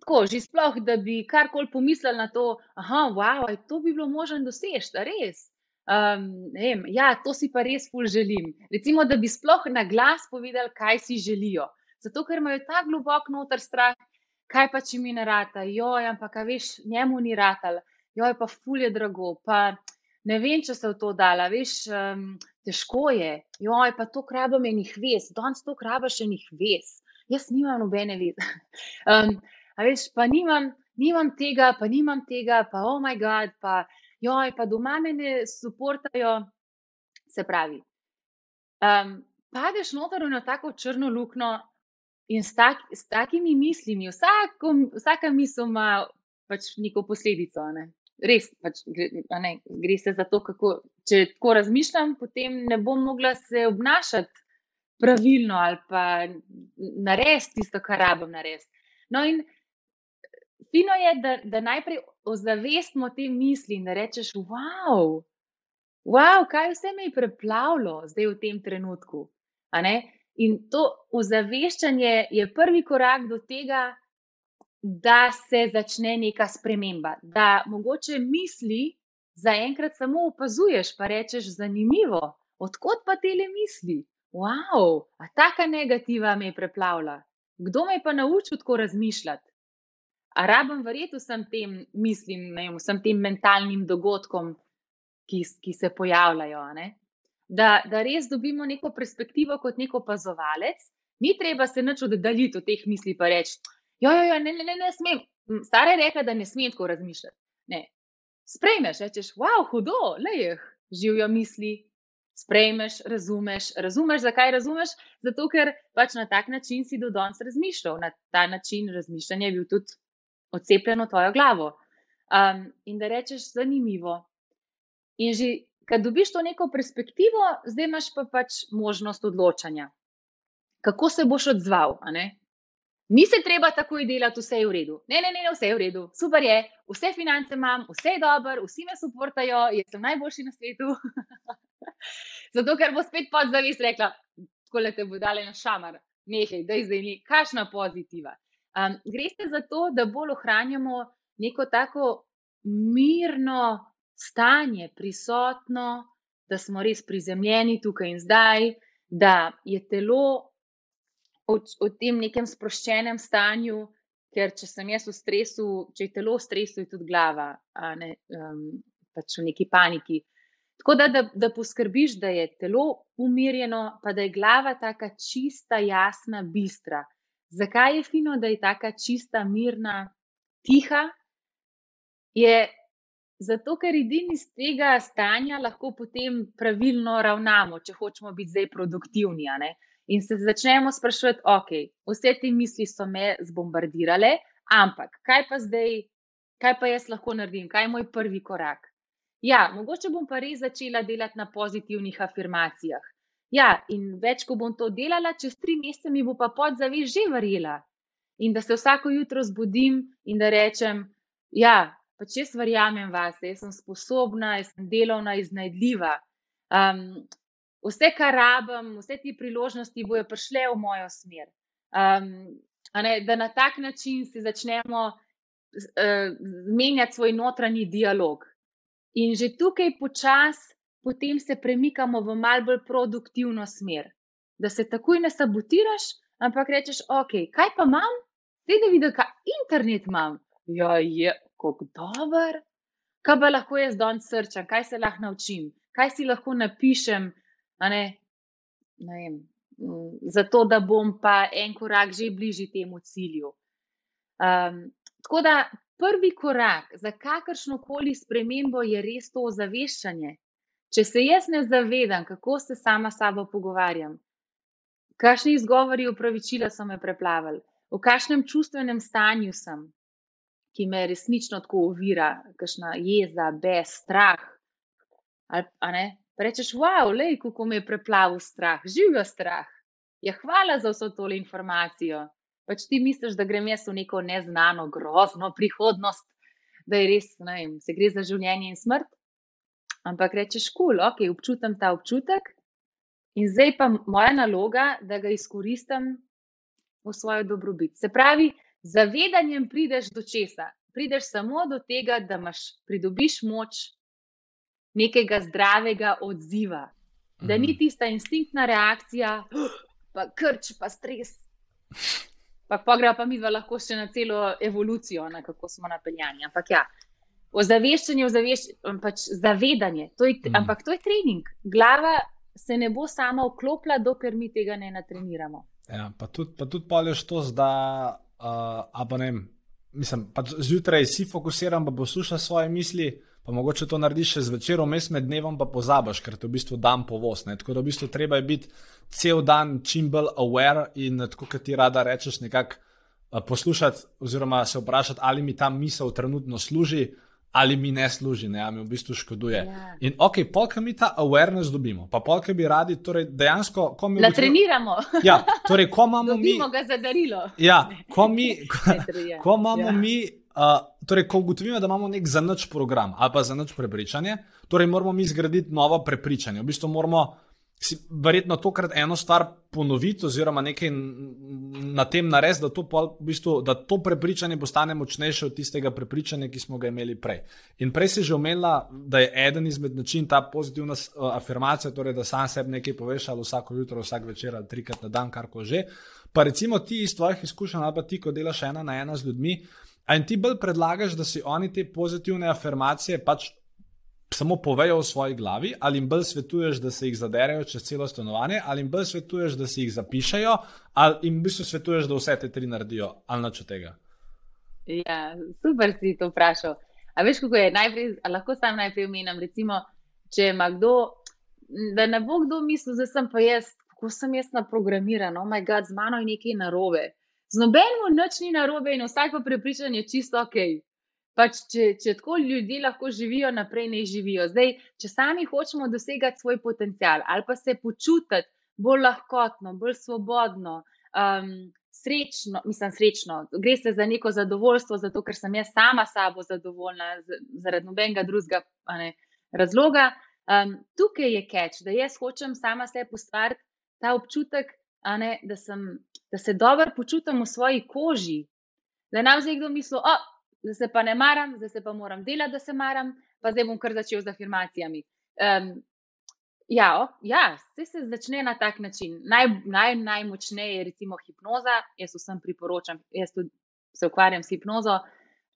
tako, že sploh, da bi karkoli pomislili na to, da wow, to bi bilo možno doseči, res. Um, vem, ja, to si pa res ful želim. Recimo, da bi sploh na glas povedali, kaj si želijo. Zato, ker imajo tako globok noter strah, kaj pa če mi ne rata, joj, ampak veš, njemu ni ratal, joj, pa fulje drago, pa ne vem, če se v to dala, veš, um, težko je, joj, pa to krabo menih ves, danes to krabo še njih ves, jaz nimam nobene veze. um, a veš, pa nimam, nimam tega, pa nimam tega, pa oh moj bog, pa joj, pa doma me ne suportajo, se pravi. Um, padeš noter v tako črno luknjo, In s, tak, s takimi mislimi, vsako, vsaka misel ima pač neko posledico. Ne? Res, pač, ne, gre se za to, kako. Če tako razmišljam, potem ne bom mogla se obnašati pravilno ali pa narediti tisto, kar rabim narediti. No, in fino je, da, da najprej ozavestimo te misli in da rečeš, wow, wow, kaj vse me je preplavilo zdaj v tem trenutku. In to ozaveščanje je prvi korak do tega, da se začne neka sprememba. Da mogoče misli zaenkrat samo opazuješ, pa rečeš: zanimivo, odkot pa te le misli? Wow, a taka negativa me je preplavila. Kdo me je pa naučil tako razmišljati? A rabim verjeti vsem tem mislim, ne, vsem tem mentalnim dogodkom, ki, ki se pojavljajo. Ne? Da, da res dobimo neko perspektivo kot neko opazovalec, ni treba se nič oddaljiti od teh misli in reči: Jo, jo, jo, ne, ne, ne, ne smem. Stara je rekla, da ne smem tako razmišljati. Ne. Sprejmeš, rečeš, wow, hudo, le jih živijo misli. Sprejmeš, razumeš, razumeš, zakaj razumeš? Zato, ker pač na tak način si do danes razmišljal, na ta način razmišljanja je bil tudi odcepljen v tvojo glavo. Um, in da rečeš, zanimivo. In že, kad dobiš to neko perspektivo, zdaj imaš pa pač možnost odločanja, kako se boš odzval. Ni se treba takoj delati, vse je v redu. Ne, ne, ne, vse je v redu, super je, vse finance imam, vse je dobro, vsi me suportajo, jaz sem najboljši na svetu. Zato, ker bo spet podzavest rekla, tako le te bo dale na šamar, nekaj, da je zdaj ni, kašna pozitiva. Um, gre se za to, da bolj ohranjamo neko tako mirno stanje, prisotno, da smo res prizemljeni tukaj in zdaj, da je telo v tem nekem sproščenem stanju, ker če sem jaz v stresu, če je telo v stresu, je tudi glava, ne, um, pač v neki paniki. Tako da, da, da poskrbiš, da je telo umirjeno, pa da je glava tako čista, jasna, bistra. Zakaj je fino, da je tako čista, mirna, tiha? Je zato, ker edini iz tega stanja lahko potem pravilno ravnamo, če hočemo biti zdaj produktivni. In se začnemo sprašovati, ok, vse te misli so me zbombardirale, ampak kaj pa zdaj, kaj pa jaz lahko naredim, kaj je moj prvi korak? Ja, mogoče bom pa res začela delati na pozitivnih afirmacijah. Ja, in več, ko bom to delala, čez tri mesece mi bo pa podzavest že verjela. In da se vsako jutro zbudim in da rečem, ja, pač jaz verjamem vas, jaz sem sposobna, jaz sem delovna, iznajdljiva. Um, vse, kar rabim, vse te priložnosti bojo prišle v mojo smer. Um, ne, da na tak način si začnemo uh, menjati svoj notranji dialog. In že tukaj počasi, potem se premikamo v malce bolj produktivno smer. Da se takoj ne sabotiraš, ampak rečeš, ok, kaj pa imam? Zdaj da vidim, kaj internet imam. Ja, je, kako dober. Kaj pa lahko jaz danes srčam, kaj se lahko naučim, kaj si lahko napišem, ne, ne vem, mm, zato da bom pa en korak že bližji temu cilju. Um, tako da prvi korak za kakršno koli spremembo je res to ozaveščanje. Če se jaz ne zavedam, kako se sama s sabo pogovarjam, kakšni izgovori upravičila so me preplavili, v kakšnem čustvenem stanju sem, ki me resnično tako ovira, kakšna jeza, bes, strah. Ali, rečeš, wow, lej, kako me je preplavil strah, živijo strah. Ja, hvala za vso tole informacijo. Pač ti misliš, da grem jaz v neko neznano, grozno prihodnost, da je res, ne vem, se gre za življenje in smrt. Ampak rečeš, kul, cool, ok, občutam ta občutek in zdaj pa moja naloga, da ga izkoristim v svojo dobrobit. Se pravi, zavedanjem prideš do česa? Prideš samo do tega, da imaš, pridobiš moč, nekega zdravega odziva. Da ni mhm. tista instinktna reakcija, pa krč, pa stres. Pa pogreba pa mi dva lahko še na celo evolucijo, na kako smo napeljani. Ampak ja, ozaveščanje, ozaveščanje, pač zavedanje, to je, mm. ampak to je trening. Glava se ne bo sama vklopila, dokler mi tega ne natreniramo.
Ja, pa tudi, pa tudi polješ to, da, uh, ne, mislim, pač zjutraj si fokusiran, pa poslušaš svoje misli pa mogoče to narediš še zvečer, vmes med dnevom pa pozabiš, ker te v bistvu dan povoz. Ne? Tako da v bistvu treba je biti cel dan čim bolj aware in tako, kot ti rada rečeš, nekako uh, poslušati oziroma se vprašati, ali mi ta misel trenutno služi. Ali mi ne služi, ne, ali mi v bistvu škoduje. Ja. In ok, polk mi ta awareness dobimo, pa polk bi radi, torej dejansko, ko mi.
Da treniramo.
Ja, torej, ko imamo
mi. Imamo ga za darilo.
Ja, ko, mi, ko, ko imamo yeah. mi Uh, torej, ko ugotovimo, da imamo nek zanoč program ali pa zanoč prepričanje, torej moramo mi zgraditi novo prepričanje. V bistvu moramo si verjetno tokrat eno stvar ponoviti, oziroma nekaj na tem narediti, da, v bistvu, da to prepričanje postane močnejše od tistega prepričanja, ki smo ga imeli prej. In prej si že omenila, da je eden izmed način ta pozitivna uh, afirmacija, torej da sam sebi nekaj poveš ali vsako jutro, vsak večer ali trikrat na dan, kar ko že. Pa recimo ti iz tvojih izkušenj ali pa ti, ko delaš ena na ena z ljudmi. In ti bolj predlagaš, da si oni te pozitivne afirmacije pač samo povejo v svoji glavi, ali jim bolj svetuješ, da se jih zaderejo čez celo stanovanje, ali jim bolj svetuješ, da si jih zapišajo, ali jim v bistvu svetuješ, da vse te tri naredijo, ali noč od tega.
Ja, super si to vprašal. A veš, kako je najprej, lahko sam najprej omenim, recimo, če ima kdo, da ne bo kdo mislil, da sem pa jaz, kako sem jaz naprogramiran, oh moj bog, z mano je nekaj narobe. Z nobenim noč ni narobe in vsako prepričanje je čisto ok. Pač, če, če tako ljudje lahko živijo, naprej ne živijo. Zdaj, če sami hočemo dosegati svoj potencial ali pa se počutiti bolj lahkotno, bolj svobodno, um, srečno, mislim, srečno, gre se za neko zadovoljstvo, zato ker sem jaz sama sabo zadovoljna, zaradi nobenega drugega razloga. Um, tukaj je catch, da jaz hočem sama sebi ustvariti ta občutek, ne, da, sem, da se dobro počutim v svoji koži. Da nam zdaj kdo misli, oh, zdaj se pa ne maram, zdaj se pa moram delati, da se maram, pa zdaj bom kar začel z afirmacijami. Um, ja, o, ja, vse se začne na tak način. Naj, naj, najmočneje je recimo hipnoza. Jaz vsem priporočam, jaz tudi se ukvarjam s hipnozo.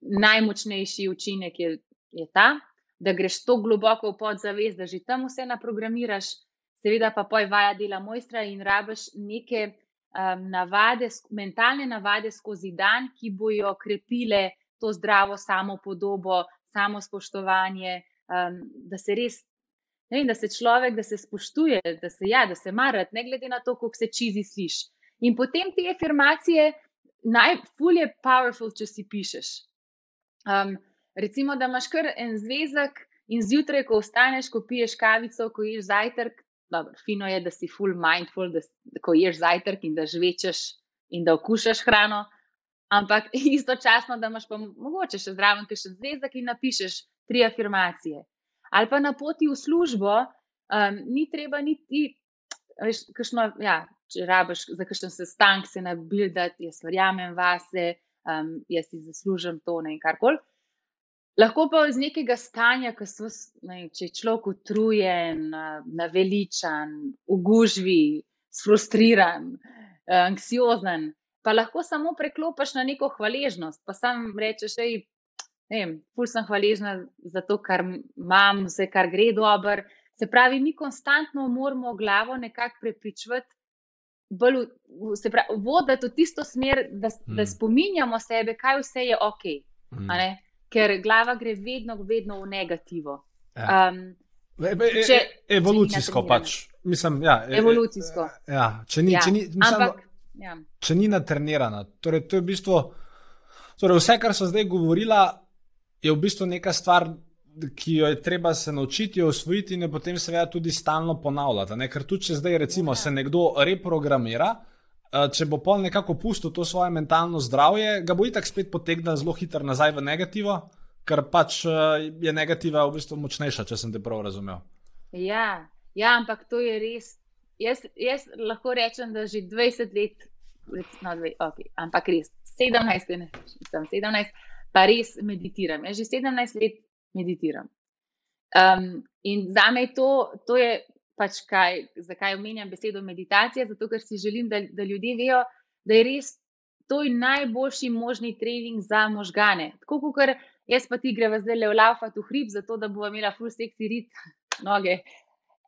Najmočnejši učinek je, je ta, da greš tako globoko v podzavest, da že tam vse naprogramiraš, seveda pa poj vaja dela mojstra in rabiš neke um, navade, mentalne navade skozi dan, ki bojo krepile to zdravo samo podobo, samo spoštovanje, um, da se res, ne vem, da se človek, da se spoštuje, da se ja, da se mara, ne glede na to, koliko se čizi sliši. In potem te afirmacije, najbolj je powerful, če si pišeš. Um, recimo, da imaš kar en zvezek in zjutraj, ko vstaneš, ko piješ kavico, ko ješ zajtrk. Dobro, fino je, da si full mindful, da, da ko ješ zajtrk in da žvečeš in da okušaš hrano, ampak istočasno, da imaš pa mogoče še zraven, ki še zvezek in napišeš tri afirmacije. Ali pa na poti v službo, um, ni treba niti, veš, kakšno, ja, če rabiš za kakšen sestank se nabildati, jaz verjamem vase, um, jaz si zaslužim to ne in karkoli. Lahko pa iz nekega stanja, ko so, ne, če je človek utrujen, naveličan, v gužvi, frustriran, anksiozen, pa lahko samo preklopiš na neko hvaležnost, pa sam rečeš, da je, ful sem hvaležna za to, kar imam, vse, kar gre dobro. Se pravi, mi konstantno moramo glavo nekako prepričati, bolj, se pravi, voditi v tisto smer, da, hmm. da spominjamo sebe, kaj vse je ok. Hmm. Ker glava gre vedno, vedno v negativo. Ja. Um,
e, e, e, če, evolucijsko pač. Mislim, ja,
evolucijsko.
Ja, če ni,
ja.
če ni, mislim,
Ampak, Ja.
Če ni natrenirana. Torej, to je v bistvu, torej vse, kar so zdaj govorila, je v bistvu neka stvar, ki jo je treba se naučiti, jo usvojiti in jo potem seveda tudi stalno ponavljati. Ne? Ker tudi če zdaj recimo ja. se nekdo reprogramira, eh, če bo pol nekako pustil to svoje mentalno zdravje, ga bo itak spet potegnil zelo hitro nazaj v negativo, ker pač eh, je negativa v bistvu močnejša, če sem te prav razumel.
Ja, ja ampak to je res jaz, jaz lahko rečem, da že 20 let, no, dve, okay, ampak res 17, ne, sem 17, pa res meditiram. Jaz že 17 let meditiram. Um, in za me to, to je pač kaj, zakaj omenjam besedo meditacija, zato ker si želim, da, da ljudje vejo, da je res to najboljši možni trening za možgane. Tako kot jaz pa ti greva zdaj le v laufat v hrib, zato da bo imela full seksi rit noge,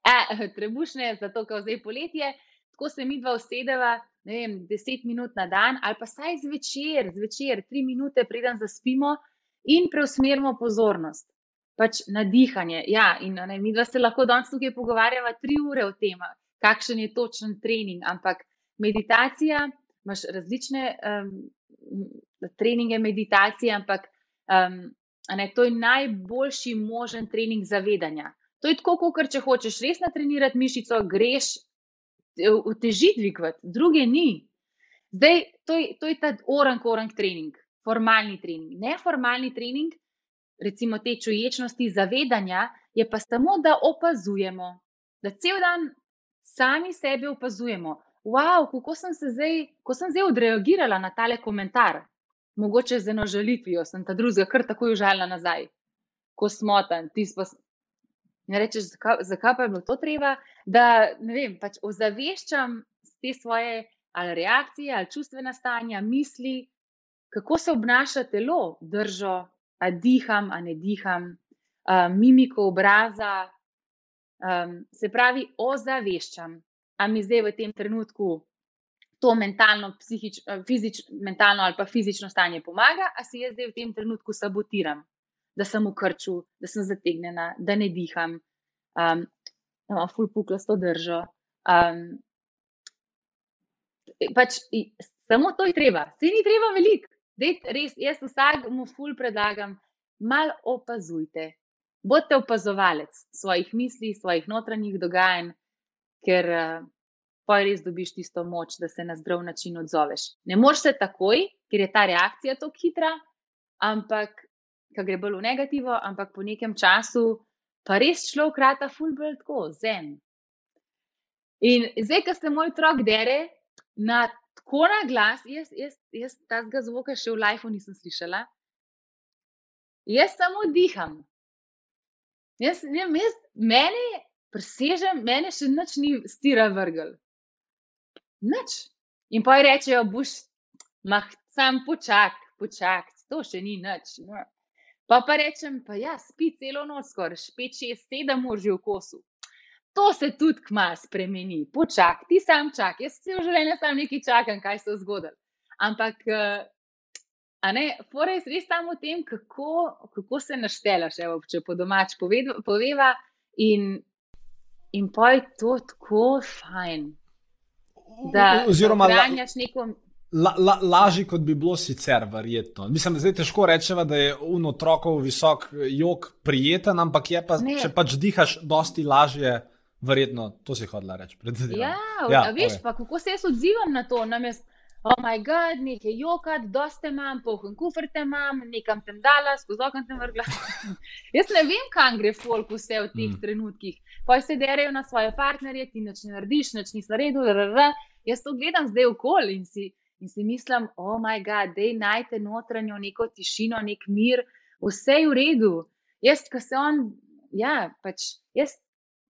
e, trebušne, zato ker zdaj poletje, tako se mi dva usedeva, ne vem, deset minut na dan, ali pa saj zvečer, zvečer, tri minute, preden zaspimo in preusmerimo pozornost. Pač na dihanje. Ja, in ne, mi dva se lahko danes tukaj pogovarjava tri ure o tem, kakšen je točen trening, ampak meditacija, imaš različne um, treninge meditacije, ampak um, ne, to je najboljši možen trening zavedanja. To je tako, kot če hočeš res natrenirati mišico, greš v teži dvigovati, druge ni. Zdaj, to je, to je ta orang-orang trening, formalni trening. Neformalni trening, recimo te čuječnosti, zavedanja, je pa samo, da opazujemo, da cel dan sami sebe opazujemo. Wow, kako sem se zdaj, ko sem zdaj odreagirala na tale komentar, mogoče z eno žalitvijo, sem ta drugega kar takoj užalila nazaj, ko smotan, ti pa In rečeš, zakaj, zakaj pa je bilo to treba, da ne vem, pač ozaveščam te svoje ali reakcije ali čustvena stanja, misli, kako se obnaša telo, držo, a diham, a ne diham, uh, mimiko obraza. Um, se pravi, ozaveščam, a mi zdaj v tem trenutku to mentalno, psihič, fizič, mentalno ali pa fizično stanje pomaga, a si jaz zdaj v tem trenutku sabotiram, da sem v krču, da sem zategnjena, da ne diham, um, da imam full puklasto držo. Um, pač, samo to je treba, se ni treba veliko. Jaz vsakemu ful predlagam, malo opazujte. Bodite opazovalec svojih misli, svojih notranjih dogajanj, ker uh, pa res dobiš tisto moč, da se na zdrav način odzoveš. Ne moreš se takoj, ker je ta reakcija tako hitra, ampak, ki gre bolj v negativo, ampak po nekem času pa res šlo v krata, fulbr tako, zen. In zdaj, ko se moj otrok dere na tako na glas, jaz, jaz, jaz tega zvoka še v lifeu nisem slišala. Jaz samo diham. Jaz, jaz, jaz, mene presežem, mene še nič ni stira vrgel. Nič. In pa rečejo, boš, mah, sam počak, počak, to še ni nič. No. Pa pa rečem, pa ja, spi celo noč, skoraj 5, 6, 7 ur že v kosu. To se tudi kma spremeni, počak, ti sam čak, jaz se v življenju sam nekaj čakam, kaj se je zgodilo. Ampak, eh, a ne, fora je res samo v tem, kako, kako se naštelaš, evo, če po domač poveva in, in pa je to tako fajn da oziroma, ohranjaš neko.
La, la, lažje, kot bi bilo sicer, verjetno. Mislim, da je zdaj težko reči, da je un otrokov visok jog prijeten, ampak pa, če pač dihaš, dosti lažje, verjetno, to si hodila reči.
Ja, ja, veš, pa, kako se jaz odzivam na to. Namest, oh, moj bog, nekaj jokat, doste imam, poln kufr te imam, nekam tem dala, skozi okno tem vrgla. jaz ne vem, kam gre folk vse v teh mm. trenutkih. Pa se derajo na svoje partnerje, ti noč ne narediš, noč nisi naredil, jaz to gledam zdaj okoli in si, in si mislim, o oh moj bog, da najte notranjo neko tišino, nek mir, vse je v redu. Jaz, ko se on, ja, pač jaz.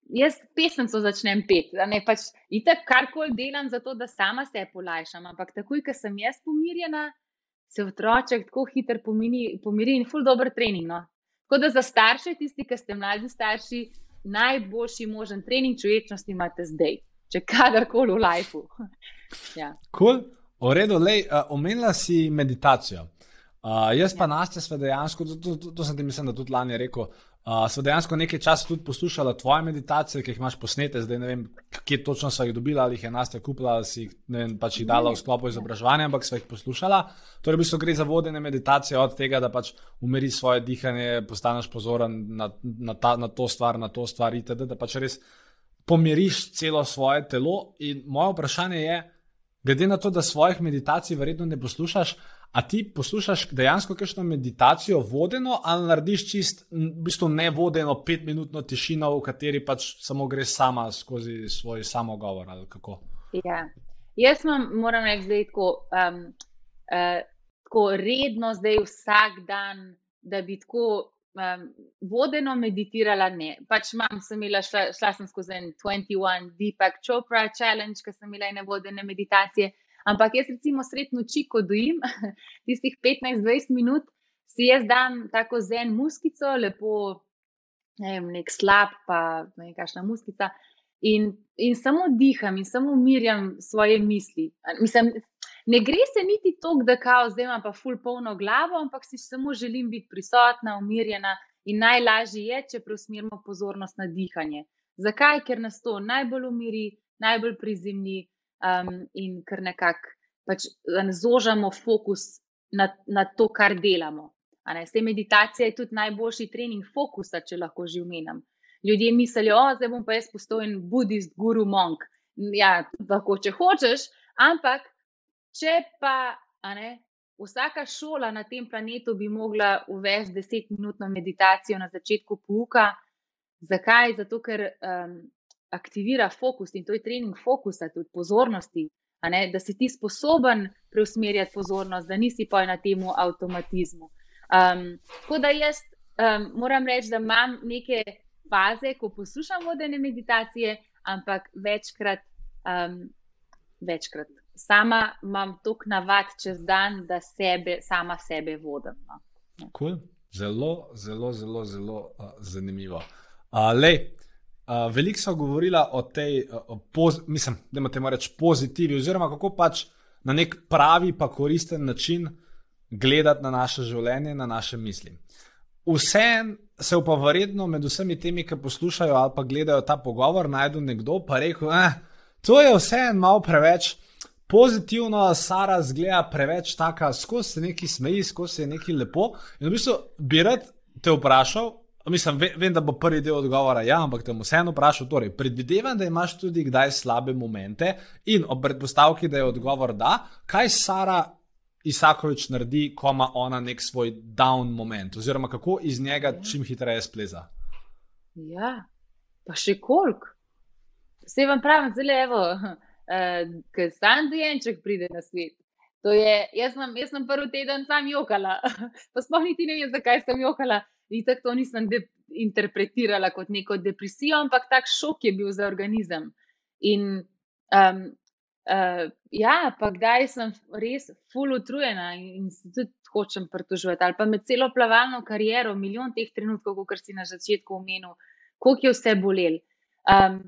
Jaz pesemco začnem peti, ne pač itek karkoli delam za to, da sama se polajšam. Ampak takoj, ko sem jaz pomirjena, se otroček tako hitro pomiri, pomiri in ful dobr trening. No? Tako da za starše, tisti, ki ste mladi starši, najboljši možen trening človečnosti imate zdaj če kadarkoli v lifeu.
ja. Cool. V redu, lej, uh, omenila si meditacijo. Uh, jaz pa ja. nas te dejansko, to, to, to, to sem ti mislim, da tudi lani rekel. Uh, Sva dejansko nekaj časa tudi poslušala tvoje meditacije, ki jih imaš posnete, zdaj ne vem, kje točno so jih dobila, ali jih je nas te kupila, ali si jih, vem, pač jih dala v sklopu izobraževanja, ampak sva jih poslušala. Torej, v bistvu gre za vodene meditacije od tega, da pač umiri svoje dihanje, postaneš pozoren na, na, ta, na to stvar, na to stvar, itd., da pač res pomiriš celo svoje telo. In moje vprašanje je, glede na to, da svojih meditacij verjetno ne poslušaš, a ti poslušaš dejansko kakšno meditacijo vodeno ali narediš čist, v bistvu ne vodeno, petminutno tišino, v kateri pač samo greš sama skozi svoj samogovor ali kako.
Ja. Jaz vam moram reči, da je tako, um, uh, tako redno, zdaj vsak dan, da bi tako um, vodeno meditirala, ne. Pač imam, sem imela, šla, šla sem skozi en 21 Deepak Chopra challenge, ki sem imela ene vodene meditacije. Ampak jaz, recimo, sred noči, ko dojim, tistih 15-20 minut, si jaz dam tako zen muskico, lepo, ne vem, nek slab, pa ne vem, kakšna muskica. In, in samo diham in samo umirjam svoje misli. Mislim, ne gre se niti tako, da kao zdaj imam pa ful polno glavo, ampak si samo želim biti prisotna, umirjena in najlažje je, če preusmerimo pozornost na dihanje. Zakaj? Ker nas to najbolj umiri, najbolj prizemni um, in ker nekako pač zožamo fokus na, na to, kar delamo. Te meditacije je tudi najboljši trening fokusa, če lahko že umenjam. Ljudje mislijo, da bom pa jaz postal en budist, guru, monk. Ja, lahko, če hočeš, ampak Če pa ne, vsaka šola na tem planetu bi mogla uvesti desetminutno meditacijo na začetku pouka, zakaj? Zato, ker um, aktivira fokus in to je trening fokusa, tudi pozornosti, ne, da si ti sposoben preusmerjati pozornost, da nisi pa na tem avtomatizmu. Um, tako da jaz um, moram reči, da imam neke faze, ko poslušam vodene meditacije, ampak večkrat. Um, večkrat sama imam toliko navad čez dan, da sebe, sama sebe vodim. No.
Cool. Zelo, zelo, zelo, zelo uh, zanimivo. Uh, uh, veliko so govorila o tej, uh, poz, mislim, da imamo reči pozitivi, oziroma kako pač na nek pravi, pa koristen način gledati na naše življenje, na naše misli. Vseeno se pa verjetno med vsemi temi, ki poslušajo ali pa gledajo ta pogovor, najdu nekdo, pa reče, da eh, to je vseeno malo preveč. Pozitivno, Sara zgleda preveč taka, skozi se neki smeji, skozi se neki lepo. In v bistvu bi rad te vprašal, mislim, vem, da bo prvi del odgovora ja, ampak te bom vseeno vprašal. Torej, predvidevam, da imaš tudi kdaj slabe momente in ob predpostavki, da je odgovor da, kaj Sara Isakovič naredi, ko ima ona nek svoj down moment, oziroma kako iz njega ja. čim hitreje spleza.
Ja, pa še koliko. Vse vam pravim, zelo je, uh, ker sam dojenček pride na svet. Je, jaz, sem, jaz sem prvi teden sam jokala, pa sploh niti ne vem, zakaj sem jokala. In tako to nisem interpretirala kot neko depresijo, ampak tak šok je bil za organizem. In um, Uh, ja, pa kdaj sem res full utrujena in se tudi hočem pritoževati. Ali pa med celo plavalno kariero, milijon teh trenutkov, kot si na začetku omenil, koliko je vse bolel. Um,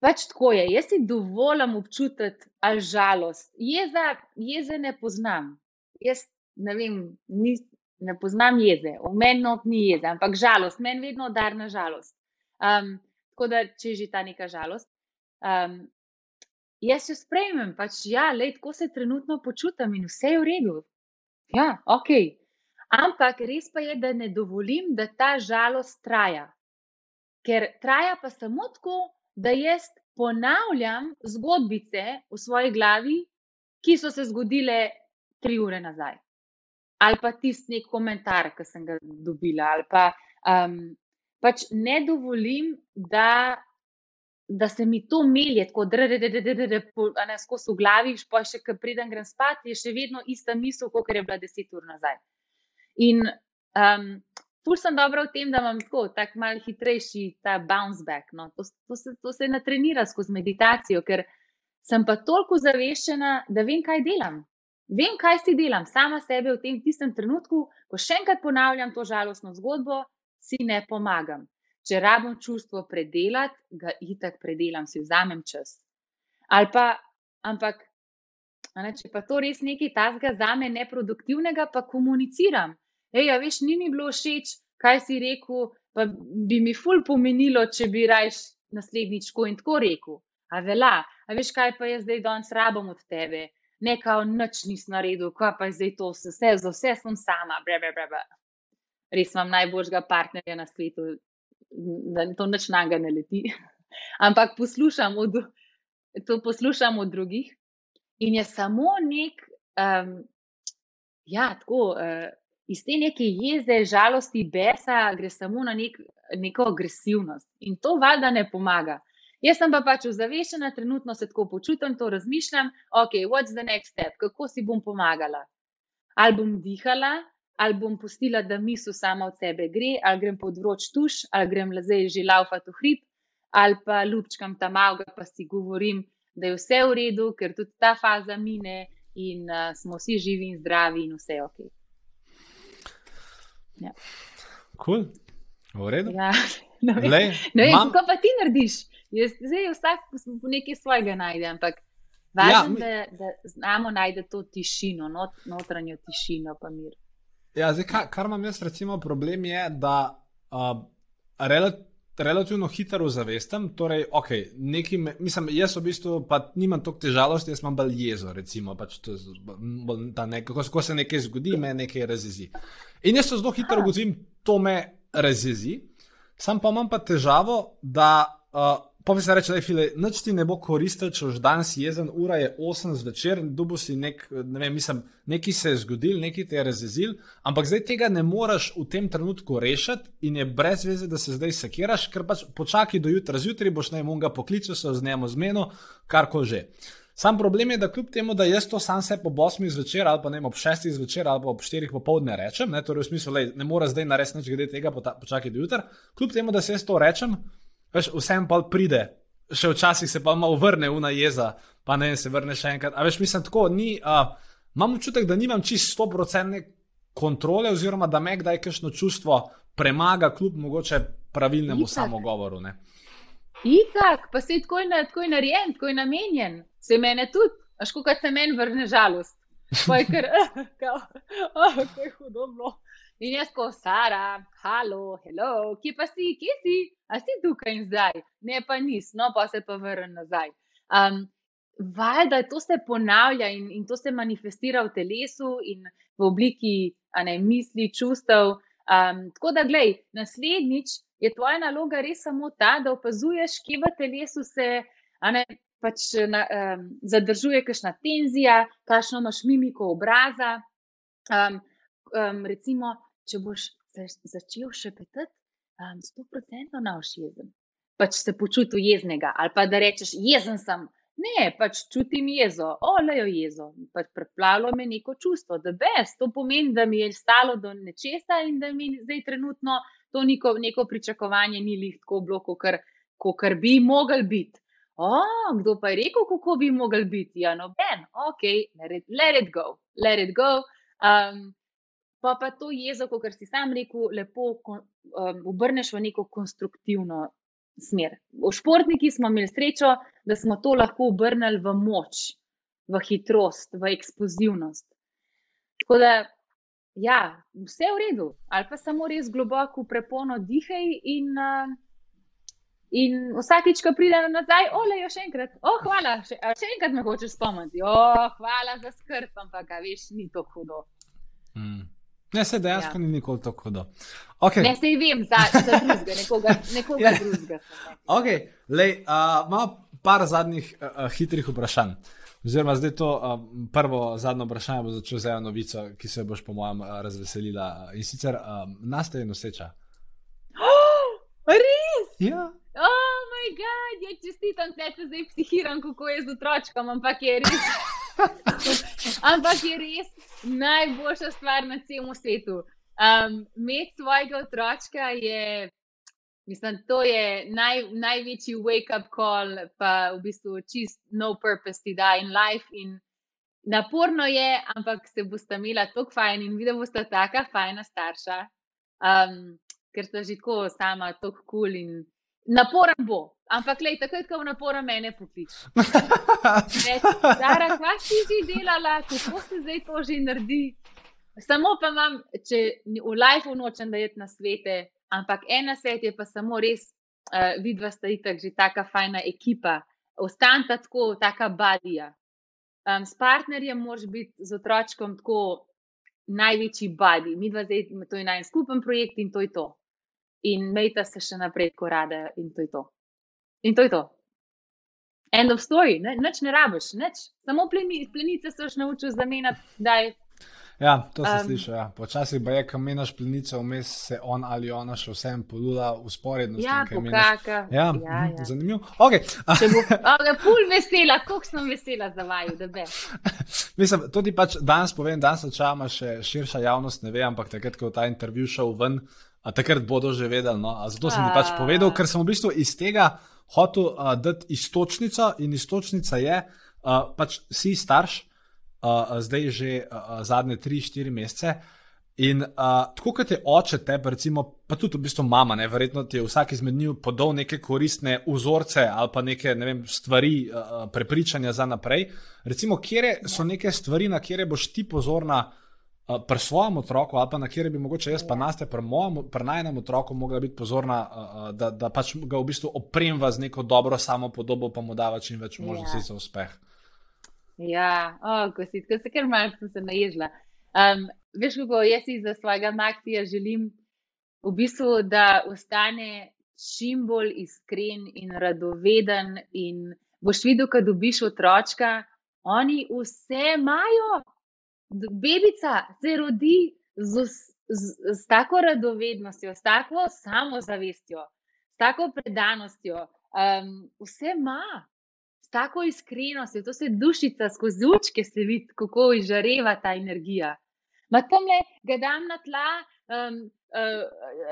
pač tako je, jaz si dovolim občutiti ali žalost. Jeza, jeze ne poznam. Jaz ne vem, ni, ne poznam jeze, v meni not ni jeze, ampak žalost, meni vedno dar na žalost. Um, tako da, če je že ta neka žalost. Um, jaz jo sprejmem, pač ja, le tako se trenutno počutim in vse je v redu. Ja, ok. Ampak res pa je, da ne dovolim, da ta žalost traja. Ker traja pa samo tako, da jaz ponavljam zgodbice v svoji glavi, ki so se zgodile tri ure nazaj. Ali pa tisti komentar, ki sem ga dobila, ali pa um, pač ne dovolim, da da se mi to melje, tako da je skozi v glavi, pa še kar preden grem spat, je še vedno ista misel, kot je bila deset ur nazaj. In um, ful sem dobro v tem, da imam tako, tako mal hitrejši ta bounce back. No. To, to, se, to se natrenira skozi meditacijo, ker sem pa toliko zaveščena, da vem, kaj delam. Vem, kaj si delam, sama sebe v tem tistem trenutku, ko še enkrat ponavljam to žalostno zgodbo, si ne pomagam. Če rabim čustvo predelati, ga itak predelam, si vzamem čas. Ali pa, ampak, ne, če pa to res nekaj tazga za me neproduktivnega, pa komuniciram. Ej, ja, veš, ni mi bilo všeč, kaj si rekel, pa bi mi ful pomenilo, če bi rajš naslednjič tako in tako rekel. A vela, a veš, kaj pa jaz zdaj danes rabim od tebe. Nekaj noč nisem naredil, kaj pa je zdaj to, vse, za vse sem sama, brebe, brebe. Res imam najboljšega partnerja na svetu, da to noč naga ne leti. Ampak poslušam od, to poslušam od drugih in je samo nek, um, ja, tako, uh, iz te neke jeze, žalosti, besa, gre samo na nek, neko agresivnost. In to valjda ne pomaga. Jaz sem pa pač ozaveščena, trenutno se tako počutim, to razmišljam, ok, what's the next step, kako si bom pomagala. Ali bom dihala, ali bom pustila, da misel sama od sebe gre, ali grem pod vroč tuš, ali grem zdaj že laufati v hrib, ali pa lupčkam tam avga, pa si govorim, da je vse v redu, ker tudi ta faza mine in uh, smo vsi živi in zdravi in vse ok.
Ja. Cool. V redu.
Ja. Ne vem, Lej, ne vem mam... kako pa ti narediš. Jaz, zdaj vsak nekaj svojega najde, ampak važno je, ja, mi... da, da znamo najti to tišino, not, notranjo tišino, pa mir.
Ja, zdaj, kar, kar imam jaz, recimo, problem je, da uh, rel, relativno hitro zavestam. Torej, okay, nekim, mislim, jaz v bistvu nimam toliko težavosti, jaz imam bolj jezo. Recimo, pač to, ne, ko, ko se nekaj zgodi, me nekaj razjezi. In jaz se zelo hitro ugotovim, to me razjezi. Sam pa imam pa težavo, da. Uh, Pa bi se reče, da je noč ti ne bo koristil, če už danes jezen, ura je 8 zvečer, dubo si nek, ne vem, mislim, nekaj se je zgodil, nekaj te je razjezil, ampak zdaj tega ne moreš v tem trenutku rešiti in je brez veze, da se zdaj sekiraš, ker pač počakaj do jutra, zjutraj boš naj monga poklical, se z njim zmeno, kar ko že. Sam problem je, da kljub temu, da jaz to sam se po 8 zvečer ali pa ne ob 6 zvečer ali pa ob 4 popovdne rečem, ne, torej v smislu, da ne moreš zdaj narediti nič glede tega, počakaj do jutra, kljub temu, da se jaz to rečem. Veš, vsem pa pride, še včasih se pa malo vrne v na jeza, pa ne se vrne še enkrat. A veš, mislim, tako ni. Uh, imam občutek, da nimam čist 100% kontrole, oziroma da me kdaj kakšno čustvo premaga, kljub mogoče pravilnemu
Itak.
samogovoru. Ne?
Itak, pa se je tako, na, tako je narejen, tako je namenjen. Se mene tudi, až kot se meni vrne žalost. Pa je kar, oh, kako je hudo bilo. In jaz ko Sara, halo, hello, kje pa si, kje si, a si tukaj in zdaj? Ne, pa nis, no pa se pa vrnem nazaj. Um, Valjda to se ponavlja in, in to se manifestira v telesu in v obliki ne, misli, čustev. Um, tako da, glej, naslednjič je tvoja naloga res samo ta, da opazuješ, kje v telesu se ne, pač na, um, zadržuje kakšna tenzija, kakšno imaš mimiko obraza. Um, um, recimo, če boš zač- začel šepetati, um, 100% na jezen. Pač se počutil jeznega, ali pa da rečeš, jezen sem. Ne, pač čutim jezo, olejo jezo, pač preplavilo me neko čustvo, da bes. To pomeni, da mi je stalo do nečesa in da mi zdaj trenutno to neko, neko pričakovanje ni lih tako bilo, kot bi mogel biti. O, kdo pa je rekel, kako bi mogel biti? Ja, noben, ok, let it, let it go, let it go. Um, pa pa to jezo, kot si sam rekel, lepo um, obrneš v neko konstruktivno smer. V športniki smo imeli srečo, da smo to lahko obrnili v moč, v hitrost, v eksplozivnost. Tako da, ja, vse je v redu, ali pa samo res globoko prepono dihaj in, uh, in vsakič, ko pridem nazaj, olejo še enkrat, o, hvala, še, še enkrat me hočeš spomniti, o, hvala za skrb, ampak, veš, ni to hudo.
Mm. Ne, se dejansko
Ja.
ni nikoli tako hudo. Okay.
Ne, sej vem, za, za drugega, nekoga, nekoga
Ja.
drugega. ne.
Okay, lej, uh, imamo par zadnjih uh, hitrih vprašanj. Oziroma, zdaj to uh, prvo, zadnjo vprašanje bo začel z eno novico, ki se boš, po mojem, razveselila. In sicer um, nastaje noseča.
Res?
Ja.
Oh, moj bog, ja, čestitam, da se zdaj psihiram, kako je z otročkom, ampak je res. ampak je res najboljša stvar na celem svetu. Um, Imeti svojega otročka je, mislim, to je naj, največji wake-up call, pa v bistvu čist no purpose ti da in life. In naporno je, ampak se boste imela tako fajn in videla boste taka fajna starša. Um, ker sta že tako sama, tako kul cool in naporen bo. Ampak, lej, takoj, ko bo naporen, mene poklič. Zara, kaj si že delala, kako se zdaj to že naredi? Samo pa imam, če v lifeu nočem dajeti na svete, ampak ena svet je pa samo res, uh, vidva sta itak že taka fajna ekipa, ostaneta tako, taka badija. Um, s partnerjem moraš biti z otročkom tako največji badi. Mi dva zdaj, to je naj skupen projekt in to je to. In mejta se še naprej tako rada in to je to. In to je to. End of story, ne, nič ne rabiš, nič. Samo pleni, plenice se boš naučil zamenjati, daj.
Ja, to sem um, slišal. Ja. Počasih pa je, ko meniš plenico, vmes se on ali ona še vsem polula usporedno.
Ja, pokaka.
Ja,
ja,
mhm,
ja.
zanimivo. Okay.
Če bo, okay, pul vesela, koliko sem vesela za vaju, da be.
Mislim, to ti pač danes povem, danes načeloma še širša javnost ne ve, ampak takrat, ko je ta intervju šel ven, a takrat bodo že vedeli. No? A zato sem ti pač povedal, ker sem v bistvu iz tega hotel uh, dati istočnico in istočnica je, uh, pač si starš, uh, zdaj že uh, zadnje 3-4 mesece. In uh, tako kot je oče tebe, recimo, pa tudi v bistvu mama, ne, verjetno ti je vsak izmed njih podal neke koristne vzorce ali pa neke ne vem, stvari, uh, prepričanja za naprej. Recimo, kje so neke stvari, na kere boš ti pozorna pri svojem otroku, ali pa na kere bi mogoče jaz, pa naste pri, mojem- pri najnem otroku, mogla biti pozorna, uh, uh, da, da pač ga v bistvu opremva z neko dobro samopodobo, pa mu dava čim več možnosti
Ja.
za uspeh.
Ja, oh, ko si, ko se kar malce sem se naježila. Um, veš, kako jaz si za svojega Maksija želim v bistvu, da ostane čim bolj iskren in radoveden. In boš videl, ko dobiš otročka, oni vse imajo. Bebica se rodi z, z, z tako radovednostjo, s tako samozavestjo, s tako predanostjo. Um, vse ima s tako iskrenostjo, to se dušica skozi očke se vidi, kako izžareva ta energija. Ma tam le ga dam na tla, um, uh,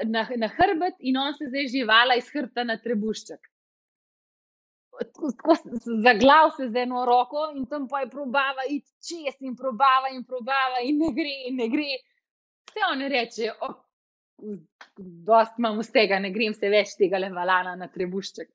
na, na hrbet in on se zdaj živala iz hrbta na trebušček. Tako, tako s- zaglav se z eno roko in tam pa je probava iti čez in probava in probava in ne gre in ne gre. vse oni rečejo, dost imam vsega, ne grem se več tega levalana na trebušček.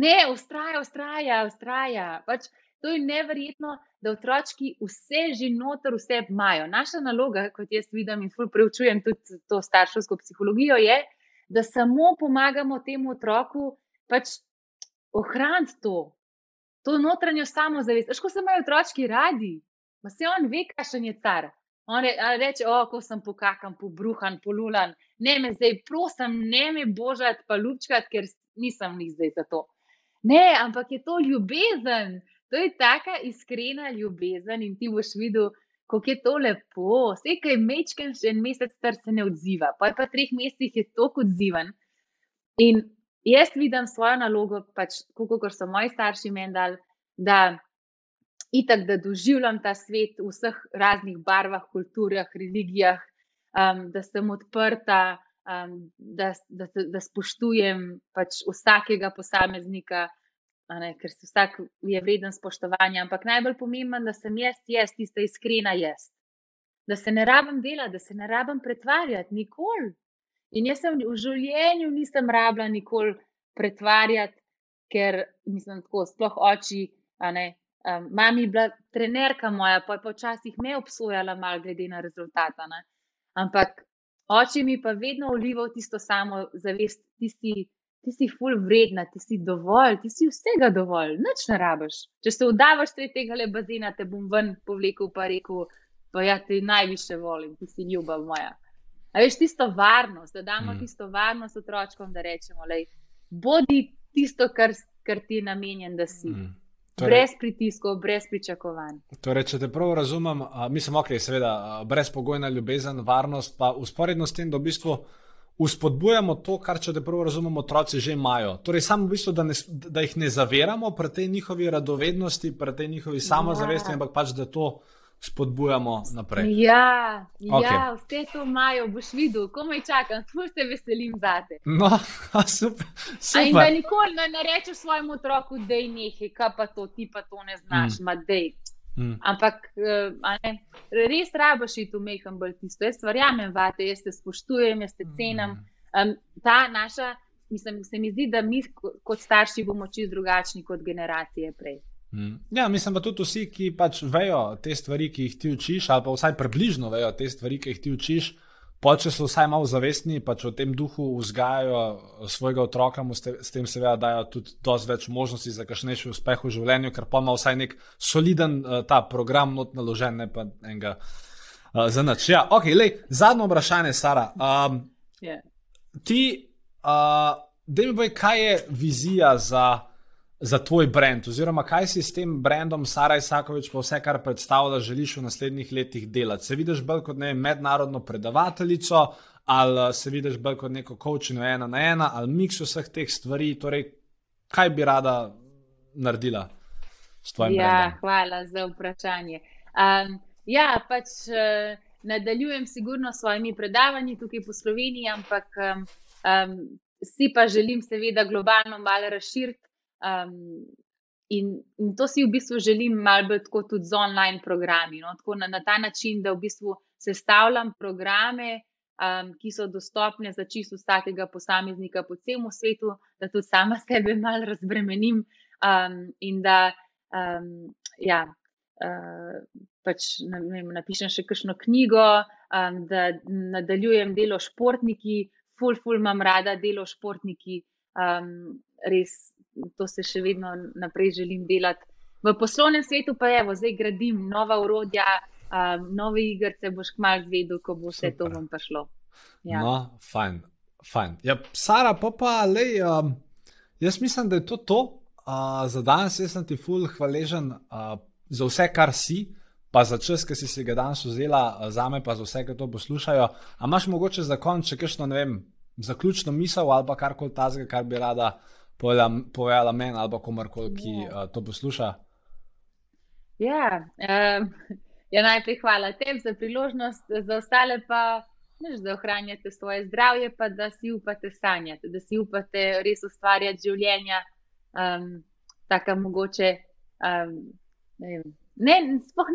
Ne, ustraja, ustraja, ustraja. Pač, to je neverjetno, da otroci vse že noter, vse imajo. Naša naloga, kot jaz vidim in preučujem tudi to starševsko psihologijo, je, da samo pomagamo temu otroku pač ohraniti to, to notranjo samozavest. Ško se imajo otroci radi, pa se on ve, kakšen je car. On re, reče, o, ko sem pokakan, pobruhan, polulan, ne me zdaj, prosim, ne me božati, pa ljubčkati, ker nisem ni zdaj za to. Ne, ampak je to ljubezen, to je taka iskrena ljubezen in ti boš videl, kako je to lepo. Vse, kaj mečken, še en mesec star se ne odziva, pa je pa treh mesecih je tako odziven. In jaz vidim svojo nalogo, pač, kot so moji starši meni dali, da itak, da doživljam ta svet v vseh raznih barvah, kulturah, religijah, um, da sem odprta, um, da, da, da spoštujem pač vsakega posameznika, ne, ker se vsak je vreden spoštovanja. Ampak najbolj pomembno, da sem jaz, jaz, tista iskrena jaz. Da se ne rabim delati, da se ne rabim pretvarjati, nikoli. In jaz sem v življenju nisem rabila nikoli pretvarjati, ker mislim, tako sploh oči, ne, Um, mami je bila trenerka moja, pa je počasih me obsojala, malo glede na rezultate. Ampak oče mi pa vedno ulival tisto samo zavest, ti si, ti si full vredna, ti si dovolj, ti si vsega dovolj, nič ne rabiš. Če se vdavaš tega le bazena, te bom ven povlekel pa rekel, pa ja te najviše volim, ti si ljubav moja. A veš tisto varnost, da damo mm. tisto varnost otročkom, da rečemo, lej, bodi tisto, kar, kar ti je namenjen, da si. Mm. Torej, brez pritiskov, brez pričakovanj.
Torej, če te prav razumem, mislim, ok, seveda, brezpogojna ljubezen, varnost, pa usporedno s tem, da v bistvu uspodbujamo to, kar, če te prav razumem, otroci že imajo. Torej, samo v bistvu, da, ne, da jih ne zaviramo pri tej njihovi radovednosti, pri tej njihovi samozavesti, ja. ampak pač da to spodbujamo naprej.
Ja, okay. ja vse to imajo, boš videl, komaj čakam, tu se veselim zate.
No, super. super.
In da nikoli ne, ne rečeš svojemu otroku, da je nekaj, kaj pa to, ti pa to ne znaš, mm. ma dej. Mm. Ampak uh, ne, res rabaš iti v meham bolj tisto. Jaz verjamem vate, jaz te spoštujem, jaz te cenim. Um, ta naša, mislim, se mi zdi, da mi kot starši bomo čist drugačni kot generacije prej.
Mm. Ja, mislim pa tudi vsi, ki pač vejo te stvari, ki jih ti učiš, ali pa vsaj približno vejo te stvari, ki jih ti učiš, pa če so vsaj malo zavestni, pač v tem duhu vzgajajo svojega otroka, mu s tem seveda dajo tudi dosti več možnosti za kakšnejši uspeh v življenju, ker pa ima vsaj nek soliden uh, ta program not naložen, ne pa enega uh, za nič. Ja, ok, lej, zadnjo vprašanje, Sara. Um, yeah. Ti, uh, da mi boj, kaj je vizija za za tvoj brand, oziroma kaj si s tem brandom Sara Isakovič, pa vse, kar predstavlja, želiš v naslednjih letih delati? Se vidiš bolj kot ne mednarodno predavateljico, ali se vidiš bolj kot neko coaching ena na ena, ali miks vseh teh stvari, torej kaj bi rada naredila s tvojim
ja,
brandom?
Hvala za vprašanje. Um, ja, pač. Uh... Nadaljujem, sigurno, s svojimi predavanji tukaj po Sloveniji, ampak um, um, si pa želim, seveda, globalno malo razširiti Um, in, in to si v bistvu želim malo bolj tako tudi z online programi. No? Na, na ta način, da v bistvu sestavljam programe, um, ki so dostopne za čisto vsakega posameznika po celem svetu, da tudi sama sebe malo razbremenim um, in da um, ja, uh, pač, vem, napišem še kakšno knjigo, um, da nadaljujem delo športniki, ful, ful, imam rada delo športniki. Um, res to se še vedno naprej želim delati. V poslovnem svetu pa je, zdaj gradim nova urodja, um, nove igrice, boš kmalo zvedel, ko bo vse Super. to vam prišlo.
Ja. No, fajn. fajn. Ja, Sara, pa pa, lej, um, jaz mislim, da je to to. Uh, za danes sem ti ful hvaležen uh, za vse, kar si, pa za čas, ki si se ga danes vzela, za me pa za vse, ki to poslušajo. A imaš mogoče za konec še kakšno, ne vem, zaključno misel ali pa karkoli tazga, kar bi rada povedala meni ali komorkoli, ki uh, to posluša.
Ja, um, ja, najprej hvala tebi za priložnost, za ostale pa, neš, da ohranjate svoje zdravje, pa da si upate sanjati, da si upate res ustvarjati življenja, um, tako mogoče. Um, vem, ne,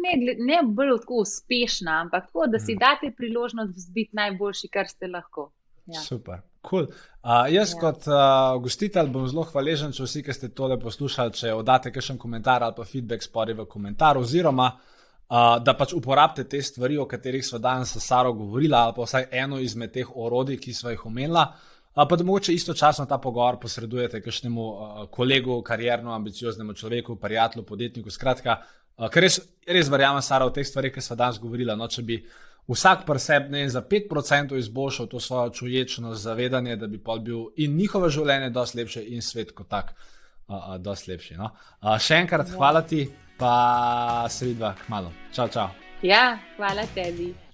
ne, ne bolj tako uspešna, ampak tako, da si mm. date priložnost biti najboljši, kar ste lahko.
Ja. Super. Cool. Uh, jaz, ja. kot uh, gostitelj, bom zelo hvaležen, če vsi, ki ste tole poslušali, če oddate kakšen komentar ali pa feedback spori v komentar, oziroma uh, da pač uporabite te stvari, o katerih smo danes s Saro govorili, ali pa vsaj eno izmed teh orodij, ki smo jih omenila. Uh, pa da mogoče istočasno ta pogovor posredujete kakšnemu uh, kolegu, karjerno, ambicioznemu človeku, prijatelju, podjetniku. Skratka, uh, ker res, res verjamem, Sara, v teh stvarih, ki smo danes govorili. No, vsak presebne za 5% izboljšal to svojo čuječnost, zavedanje, da bi pol bil in njihovo življenje dosti lepše, in svet kot tak, uh, uh, dosti lepši. No? Uh, še enkrat ja. hvala ti, pa se vidva k malu. Čau, čau.
Ja, hvala tebi.